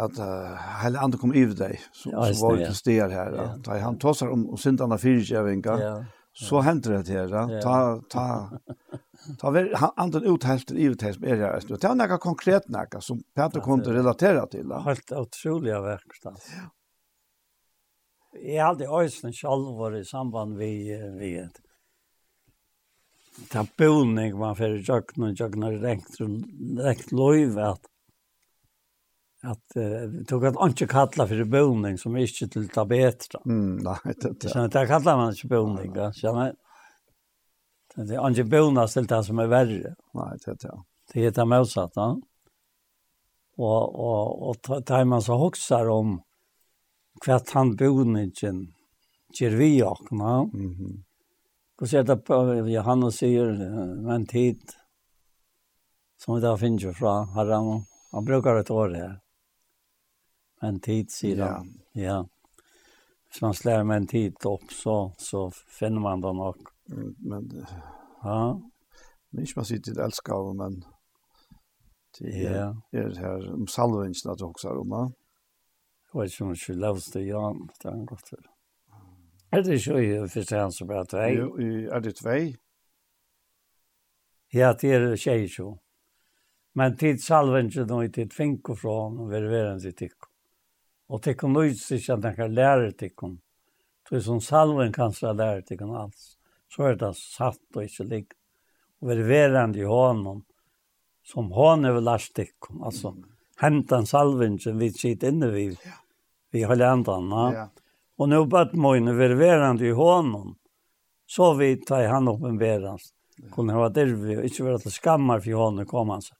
at uh, hele andre kom i deg, som, ja, som var til steder her. Ja. Da han tåsar om, om syndene fyrir kjøvinga, ja. så hender det her. Ta, ta, Ta ver andan uthälten i uthälten är det just. Det är några konkret några som Peter kunde relatera till. Ja. Helt otroliga verk Ja. Jag hade ösnen själv i samband vi vi ta bullning man för jökna och jökna direkt direkt löv att att uh, tog att inte kalla för bullning som är inte till bättre. Mm, nej, det. Så det kallar man inte bullning. Ja. Så Det är inte bonus till det som är värre. Nej, det är det. Det är det motsatta. Och, och, och tar man så hoxar om kvart han boningen ger vi och nå. Mhm. Och så att Johannes säger men tid som vi finns ju från Herren. Han brukar ett år här. Men tid säger han. Ja. ja. Hvis man slår med en tid opp, så, så finner man det nok men ja nicht was ich älskar av, men det ja er her om salvingen att också om Jag vet inte om jag lovs det Jan, det har han gått till. Er det ikke i første hand som er tvei? Jo, er det tvei? Ja, det er tjej så Men tid salven ikke noe tid finko fra han og ververen sitt tikk. Og tikk om nøys ikke at han kan lære tikk. Det som salven kan så lære tikk om alls så er det satt og ikke ligg. Og være verand i hånden, som hånden er velastikkum, altså hentan som vi sitter inne vi, vi holder andan. Ja. Og nå bad mine være verand i hånden, så vi tar han oppenberans. Kunne ha dervi, og ikke være til skammar for hånden kom han seg.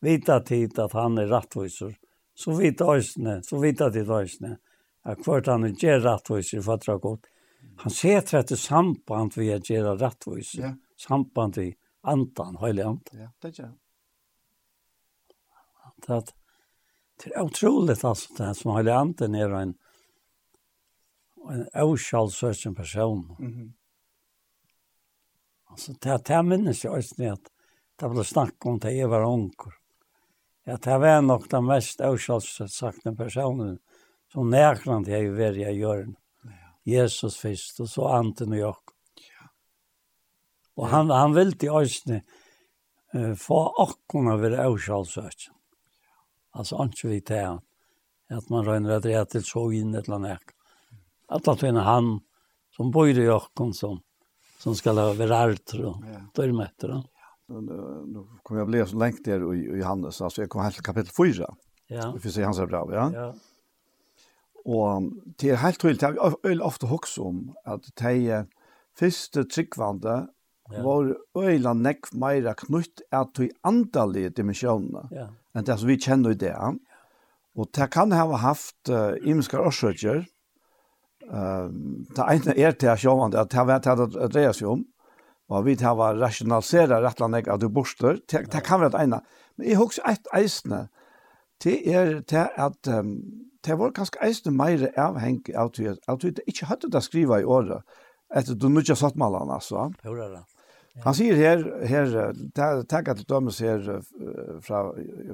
Vita tid at han er rattviser, så vita øysene, så vita tid øysene, at hvert han er gjør rattviser for at det er godt han ser att det samband vi att göra rättvis. Ja. Samband vi andan, helig andan. Ja, det gör det. Att det är otroligt alltså det här som helig andan er en en avskalsösen person. Mm -hmm. Alltså det här, det minnes jeg også just nu det ble snack om det är var onker. Ja, det var nok den mest avskalsökna personen som nærkland jeg var i hjørnet. Jesus Kristus og anden og jag. Og Och han han vill til oss uh, få akkorna vid avskalsöken. Alltså inte vi til han, at man rönner att det till så in ett eller annet. Att att en han som bor i Jakob som som ska vara ärter och dörmätter. Ja. Nu kommer jag bli så länge där i Johannes, alltså jag kommer helt kapitel 4. Ja. Vi får se hans brev, ja. Ja. Og det er helt tydelig, det er øyelig ofte hoks om at de første tryggvande ja. var øyelig nekk meira knytt at de andalige dimensjonene ja. enn det som vi kjenner i det. Og det kan ha haft uh, imenskar årsøkjer. Um, det ene er til sjåvande at det har vært det dreier seg om. Og vi har vært rationaliseret rett og slett at du borster. Det, det kan være det ene. Men jeg husker et eisene. Det er til at um, det var kanskje eisne meire avhengig av at at vi ikke hadde det skriva i året etter du nudja sattmalan, altså. Hora det? Han sier her, her takk at du dømes her fra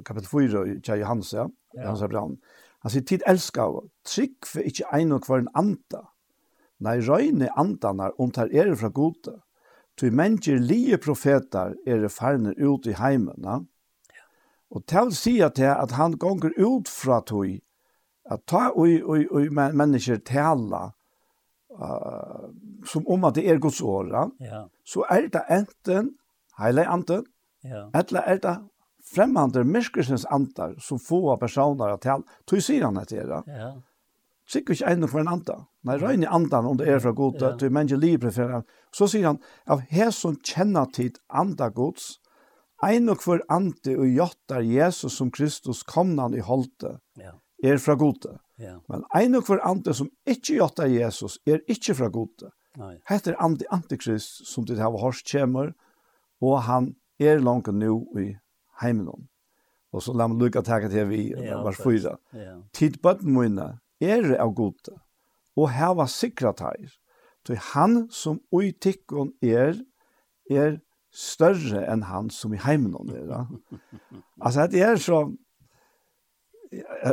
kapitel 4 i Tja Johans, ja, Johans Brann. Han sier, tid elskar, trygg for ikke ein og hver en anda. Nei, røyne andanar om tar er fra gode. Tui mennesker lie profetar er farner ut i heimene. Og til sier til at han gonger ut fra tog att ta og, og, oj mennesker tala uh, som om at det er Guds åra, ja. så er det enten heile anden ja. eller er det främmande myskelsens antar som få personer att tala tog sier han att det ja. Sikkert ikke ene for en andan. Nei, røyne andan om det er fra god, ja. du mennesker libre for en Så sier han, av her som kjenner tid anda gods, ein og for ante og jottar Jesus som Kristus komnan i holdte. Ja er fra gode. Ja. Men ein og hver ande som ikke gjør Jesus, er ikke fra gode. Hette er ande antikrist som det har hørt kommer, og han er langt nå i heimen. Og så la meg lukke takk til vi, ja, vers 4. Ja. Tidbøtten mine er av gode, og heva sikret her. Så han som ui tikkun er, er større enn han som i heimen er. [LAUGHS] altså, det er så,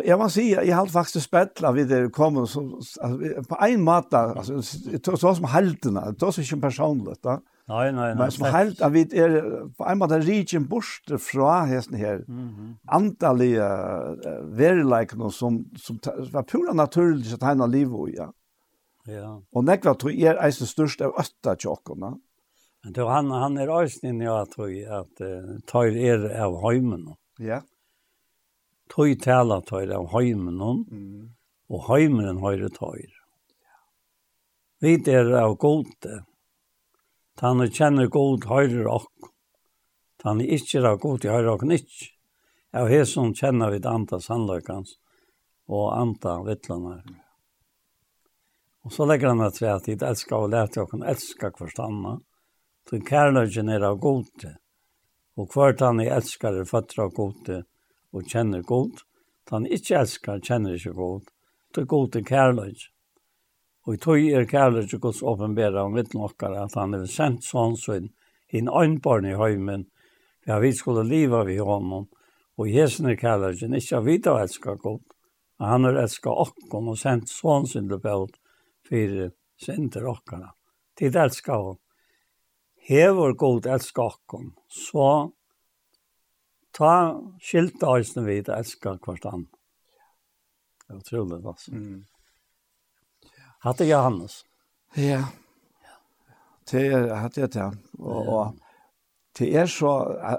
jag man säger jag har faktiskt spettla vid det kommer så alltså, på en matta alltså så, så som halterna det är inte personligt va. Nej nej nej. Men som halt av vi är på en matta region bort fra hästen här. Mhm. Antaliga very like någon som som var pura naturligt att han har liv och ja. Ja. Och nekva tror jag är det största av östra tjockorna. Men då han han är ösnen jag tror att uh, tar er av hemmen. Ja tøy tala tøy av heimen mm. og heimeren høyre tøy. Vi er av gode. Tanne kjenner god høyre okk. Tanne ikke er av god i høyre okk nikk. Av hesson kjenner vi anta sannløkans og anta vittlanar. Og så legger han at vi at dit elskar og lete okk elskar kvarstanna. Så kærløkjen er av gode. Og hvert han er føtter av gode. Og og kjenner god. Han ikke elsker, kjenner ikke god. Det er god til kærløy. Og i tog er kærløy til Guds åpenbæra om vitt nokkara at han er sendt sånn sin inn øynbarn i høymen. Ja, vi skulle liva vi honom. Og Jesu er kærløy, ikke av vita elsker god. Han har elsker okkon og sendt sånn sin til bød for synder okkara. Tid elsker hon. Hever god elsker okkon, så ta skilt eisen vid elskar kvart. Det er utrolig, altså. Mm. Hatte jeg Hannes. Ja. Det er, hatte det, det. Og, og det er så,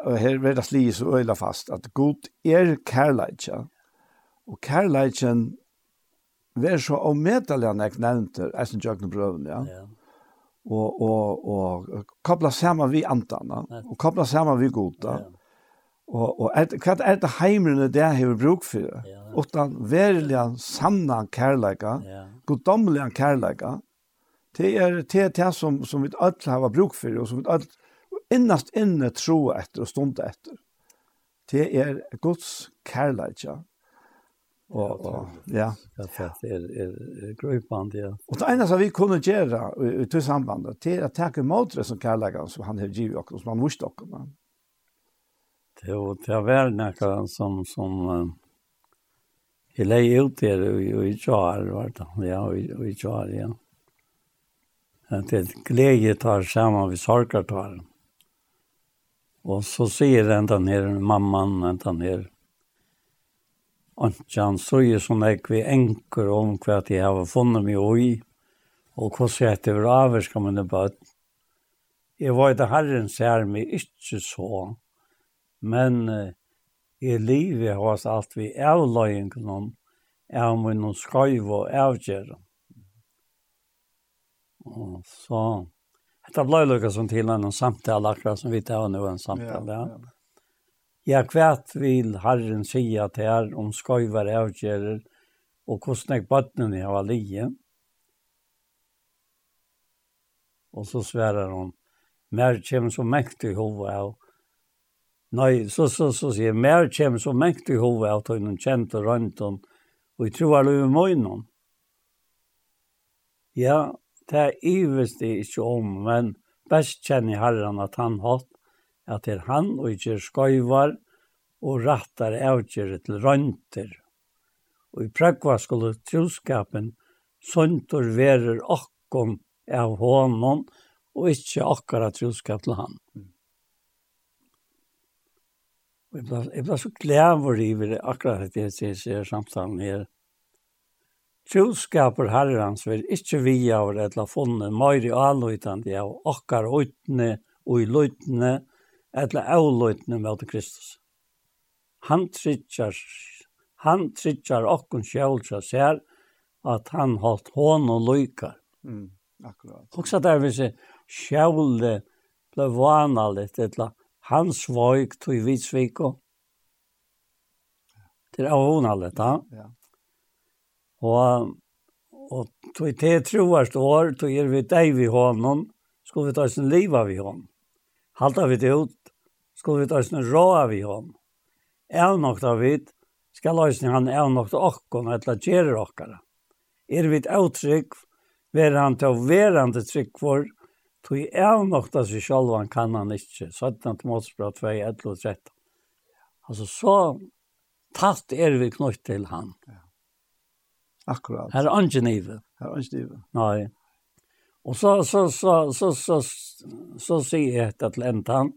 og her vil det sli så øyla fast, at god er kærleitja. Og kærleitjen er så omedelig han jeg nevnte, eisen jøkken brøven, ja. ja og og og kopla saman við antana og kopla saman við gota. Ja. Og, og er, hva er det heimrene det jeg har bruk for? Ja. Utan verilige, sanne kærleika, ja. goddommelige kærleika, det er det, det som, som vi alle har bruk for, og som vi alle innast inne tro etter og stund etter. Det er Guds kærleika. Og, og, ja. Ja, det er, er grøypand, ja. Og det eneste vi kunne gjøre i, i, i sambandet, det er å ta imot det som kærleika som han har givet oss, som han vurste oss det var det var några som som Jag lägger ut det och i tjar det. ja och i tjar ja. Att det glädje tar samman vi sorkar tar. Och så ser den den här mamman den här Och så såg som jag vi enker om hva de har funnet meg i, og hvordan jeg etter avvarska mine bøtt. Jeg var det herren ser meg ikke så, men uh, i livet har oss alt vi avløyingen om, er om vi noen skøyv og avgjører. Og så, dette ble lukket som til en samtale akkurat som vi tar nå en samtale. Ja, ja. Ja, kvært vil Herren sia til her om skøyver avgjører og hvordan jeg bøttene har var lige. Og så sverar hon, mer kommer så mektig hova av Nei, så, så, så sier jeg, mer kommer så mengt i hovedet av tøynen kjent og rønt og jeg tror alle er møgnen. Ja, det er ivest det ikke om, men best kjenner herren at han hatt, at det er han og ikke skøyvar og rattar avgjøret til rønter. Og i prøkva skulle troskapen søntor verer okkon av hånden og ikke akkurat troskap til han. Mm. Og jeg ble, jeg ble så glæver i det akkurat det jeg ser, ser samtalen her. Troskaper herrens vil ikke vi av det til å funne mer i avløytene av akkar utne og i løytene eller avløytene med Kristus. Han trykker, han trykker akkon sjølsa ser at han holdt hånd og løykar. Mm, akkurat. Også der vi ser sjølde ble vanalig til å hans svojk tog i Vitsviko. Det er avhånallet, ja. ja. Og, og tog te troast år, tog er vi deg vi honom, skulle vi ta sin liv av vi honom. Halta vi det ut, skulle vi ta sin rå av vi honom. Evnokt av vi, skal løsning han evnokt okkon, eller gjerer okkara. Er vi et avtrykk, ver han til verande trygg for, Tog er nok det seg selv, han kan han ikke. 17 til målsbra 2, 11 og 13. Altså så tatt er vi knytt til han. Ja. Akkurat. Her er ikke ive. Her er ikke ive. Nei. Og så, så, så, så, så, så, så sier jeg etter til enda han.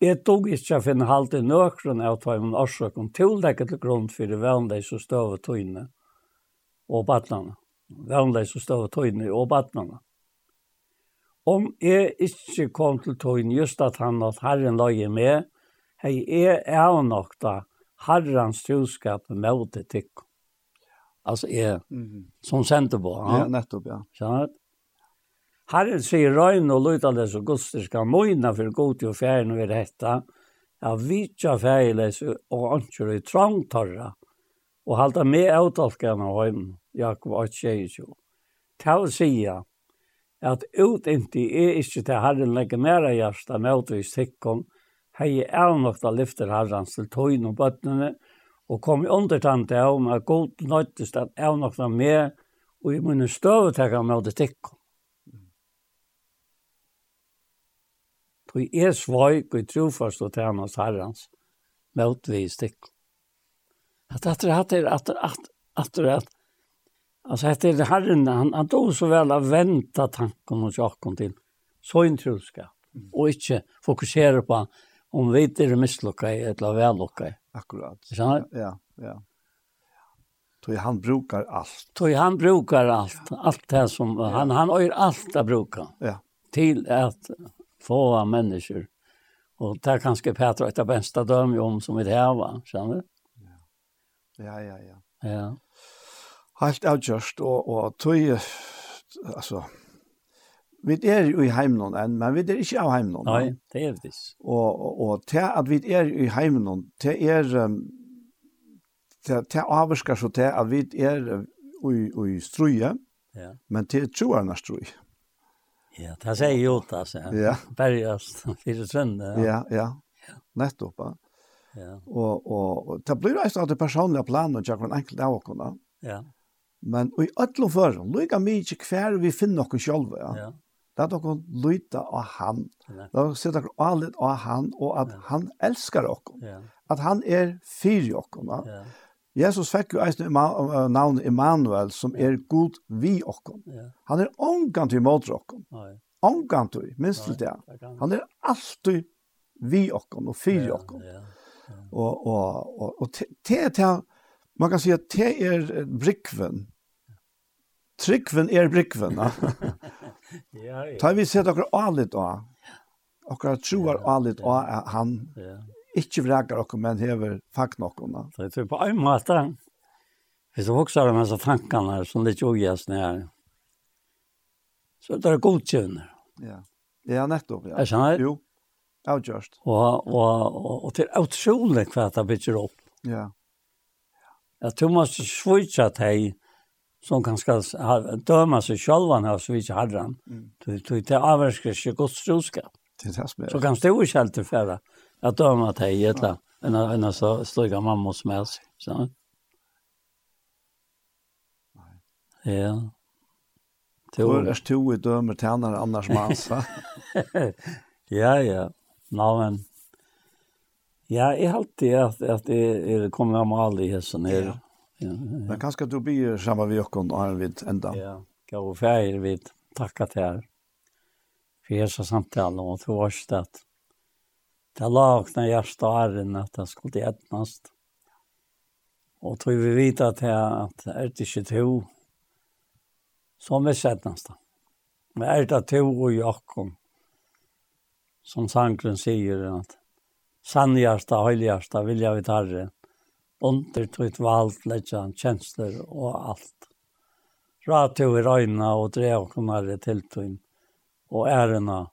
Jeg tog ikke å finne halt i nøkron av tog min årsak om tildekket til grunn for det vanlig så støve tøyne og batlene. Vanlig så støve tøyne og batlene om jeg ikke kom til tøyen just at han at Herren løye med, hei jeg er nok da Herrens troskap med til tikk. Altså jeg, mm som sendte på. Ja, ja nettopp, ja. Skjønner du? Herren sier røyne og løytales og skal møyne for god og fjerne ved dette, ja, vitja feiles og anker i trangtarra, og halda med avtalkene av høyden, Jakob 8, 22. Til å sige, at utinti er ikkje til Herren legge næra hjärsta møtvis tikkum, hei er nokta lyfter Herrens til tøyne og bøttene, og kom i undertante av om at god nøytist at er nokta med, og i munne støvetekka møte tikkum. Tøy er svøyk og trofast og tjenas Herrens møtvis tikkum. At at at at at at at at Alltså det är Herren, han, han tog så väl att vänta tanken och Jakob till så introskap och inte fokusera på om vi inte är misslyckade eller vällyckade. Akkurat. Ja, ja. ja. Tog han brukar allt. Tog han brukar allt. Allt det som, ja. han, han har allt att bruka. Ja. Till att få människor. Och där kanske Petra ett av bästa döm om som vi var, känner du? Ja, ja, ja. Ja. ja helt avgjørst, og, og tog, altså, vi er jo i heimnån enn, men vi er ikke av heimnån. Nei, det er det. Og, og, og til at vi er i heimnån, til er, um, til, til avvarskar så til at vi er i, i struje, ja. men til tjoerne struje. Ja, det sier jo det, altså. Ja. Bergast, fire sønne. Ja, ja. ja. Nettopp, ja. Ja. Og, og, og det blir jo det personlige planen til hver enkelt av åkene. Ja. Men i öllum förum, lika mykje kvar vi finner okkur sjálva. Ja. ja. Det er dere lytte av han. Det er dere sitter dere alit av han, og at ja. han elskar dere. Ja. At han er fyrir dere. Ja. Jesus fikk jo eisen navnet Immanuel, som er god vi dere. Ja. Han er omgant måter mot dere. Omgant til, minst til det. Han er alltid vi dere og fyrir dere. Ja. Ja. Og, og, og, og, og te, te, Man kan si at det er brikven. Trykven er brikven. ja, ja. Ta vi sett dere alit av. Dere troar alit av at han ja. ikke vrekar dere, men hever fakt Så Det er på en måte. Hvis du også har de här tankarna som lite ogäsna här. Så det är godkänner. Ja. Ja, nettopp, ja. Jag känner. Jo. Avgjørst. Og, og, og, og til utrolig hva det bygger opp. Ja at du måste svitsa deg som kan skal döma sig själva när så vis harran. Du du det avskräcker sig gott stroska. Det tas med. Så kan stå i shelter för att döma dig eller enn en så stöga mamma som är så. Nej. Ja. Du to i dømer tärnar annars massa. [LAUGHS] Ja ja. Nå men Ja, jeg har alltid at, at jeg, er kommet av mal i hessen her. Ja. Ja, ja. Men kanskje du blir sammen med Jokken og har vidt enda. Ja, jeg var ferdig vid takka til her. For jeg sa samtalen og at det var at det lagna hjertet og æren at det skulle etnast. Og tog vi vite at det er ikke to som vi etnast. Men er det to og Jokken som sangren sier at sannhjärsta, höjlighjärsta, vilja vid Herren. Under tog valt, lägga tjänster och allt. Rad i röjna och drev och kom till tog. Och ärena,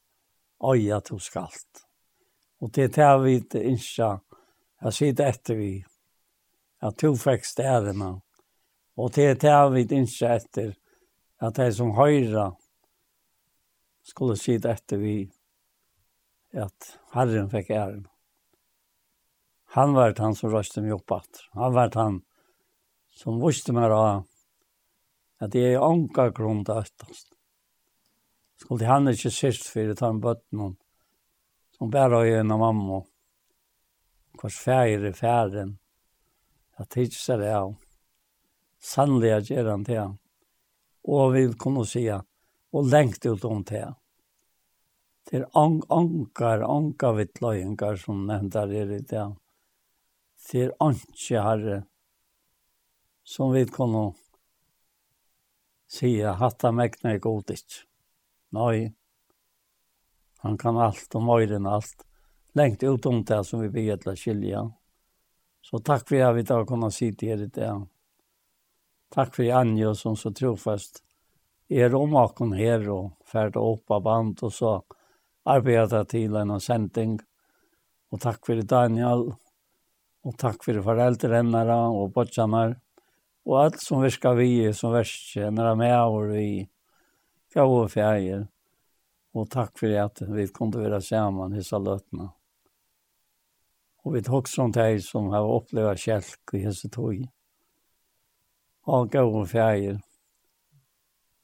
öja tog skallt. Och det är vi inte insa. Jag sitter efter vi. Jag tog faktiskt ärena. Och det är det vi inte insa efter. Att det som höjra skulle sitta efter vi. Att Herren fick ärena. Han var han som røste meg opp at. Han var han som visste meg da at det är anka til øktast. Skulle han ikke sist för att han bött någon som bare är en mamma. Kvars färger i färden. Jag tidsar det av. Sannliga gjør han til han. Och vi kunne si og lengt ut om det. Det er ankar, ankar vittløyengar som nämnda er i det det er ikke herre, som vi kunne sige, hatta mekna er god ikke. Nei, han kan alt og møyren alt, lengt utom det som vi bygger til å skilje. Så takk for at vi da kunne si til i det. Takk for Anja som så trofast er om akon her og ferdig opp av band og så arbeidet til en sending. Og takk for Daniel Og takk for foreldre og bortjene Og alt som vi skal vi, som virker henne med og vi gav og fjeier. Og takk for at vi kunne være sammen i saløtene. Og vi tok sånn til som har opplevd kjelk i hese tog. Og gav og fjeier.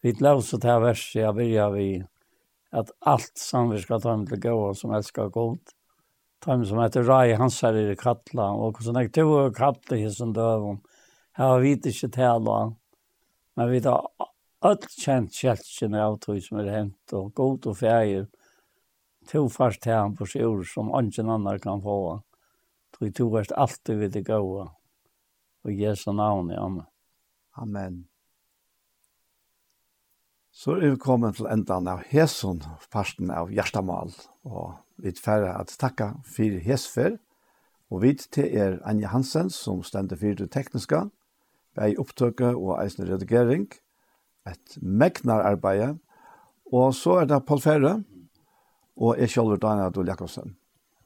Vi løser til verset jeg begynner vi at allt samvirka tar til gav som elsker godt de som heter Rai Hansar i Kattla, og hvordan jeg tog og Kattla i sin døven, jeg har vidt ikke til tala, men vi har alt kjent kjeltsene av tog som er hent, og god og feir, To fast til han på sjur som ingen annen kan få, tog to fast alltid vidt det gode, og Jesu navn i Amen. Amen. Så er vi kommet til endan av Hesun, parten av Gjerstamal, og vi færre at takka fyrir hesfer, og vi til er Anja Hansen, som stender fyrir det tekniske, bei opptøke og eisne redigering, et megnar arbeid, og så er det Paul Ferre, og jeg sjølver Daniel Adol Jakobsen.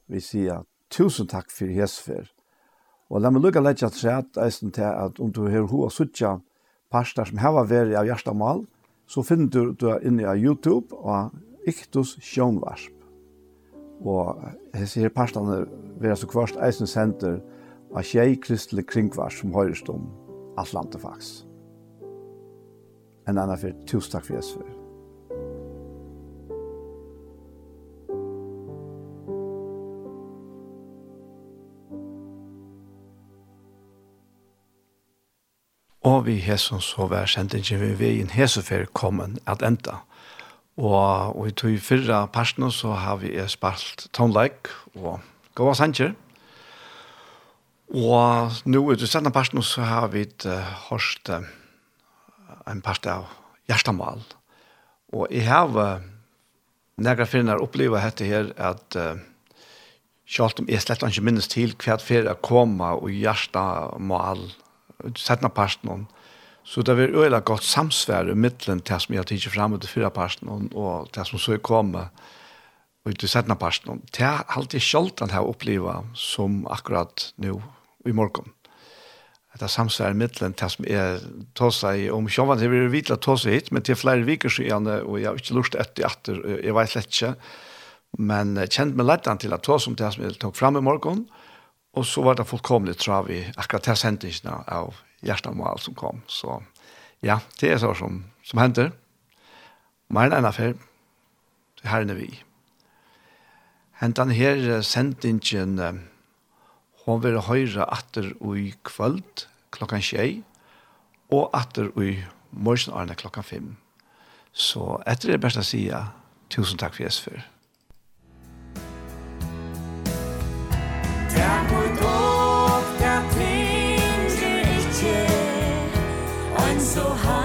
Vi sier tusen takk fyrir hesfer, og la meg lukka leitja til at eisne til at om du hører hoa suttja parster som heva veri av hjertamal, så finner du det inne av YouTube og Iktus Sjønvarsp. Og hese her parstane vera så kvarst eisen senter av tjei kristelig kringvars som høyrest om alt landet. En annan fyrir, tusen takk for Jesus. Og vi hesson så vær sendingen vi veien hesefer kommen at enda. Og, og i tog fyrra parten så har vi spalt tonleik og gåa sanger. Og nå i tog senere parten så har vi uh, hørst uh, en part av Gjerstamal. Og jeg har uh, nægra finnar oppleva dette her at uh, Sjalt om jeg slett ikke minnes til hva fyrir å komme og gjørsta mal, sette parten om, Så det var øyla godt samsvær i middelen til som jeg har tidsi fram til fyra parten og til som så kom og til setna parten. Det er alltid sjaldan her oppliva som akkurat nu i morgon. Det er samsvær i middelen til som jeg tar seg om sjåvan. vi vil vite at ta seg hit, men til flere viker siden og jeg har ikke lurt etter etter, jeg vet slett ikke. Men kjent meg lett til at ta som det som jeg tok fram i morgen og så var det fullkomlig tror vi, akkurat til sendingene av hjertemål som kom. Så ja, det er så som, som hender. Men en affær, det her er vi. Hentan her sendingen, hun vil høyre atter i kvöld klokkan tjei, og atter i morgenarne klokkan fem. Så etter det beste sida, tusen takk for Jesus for. Takk for so high.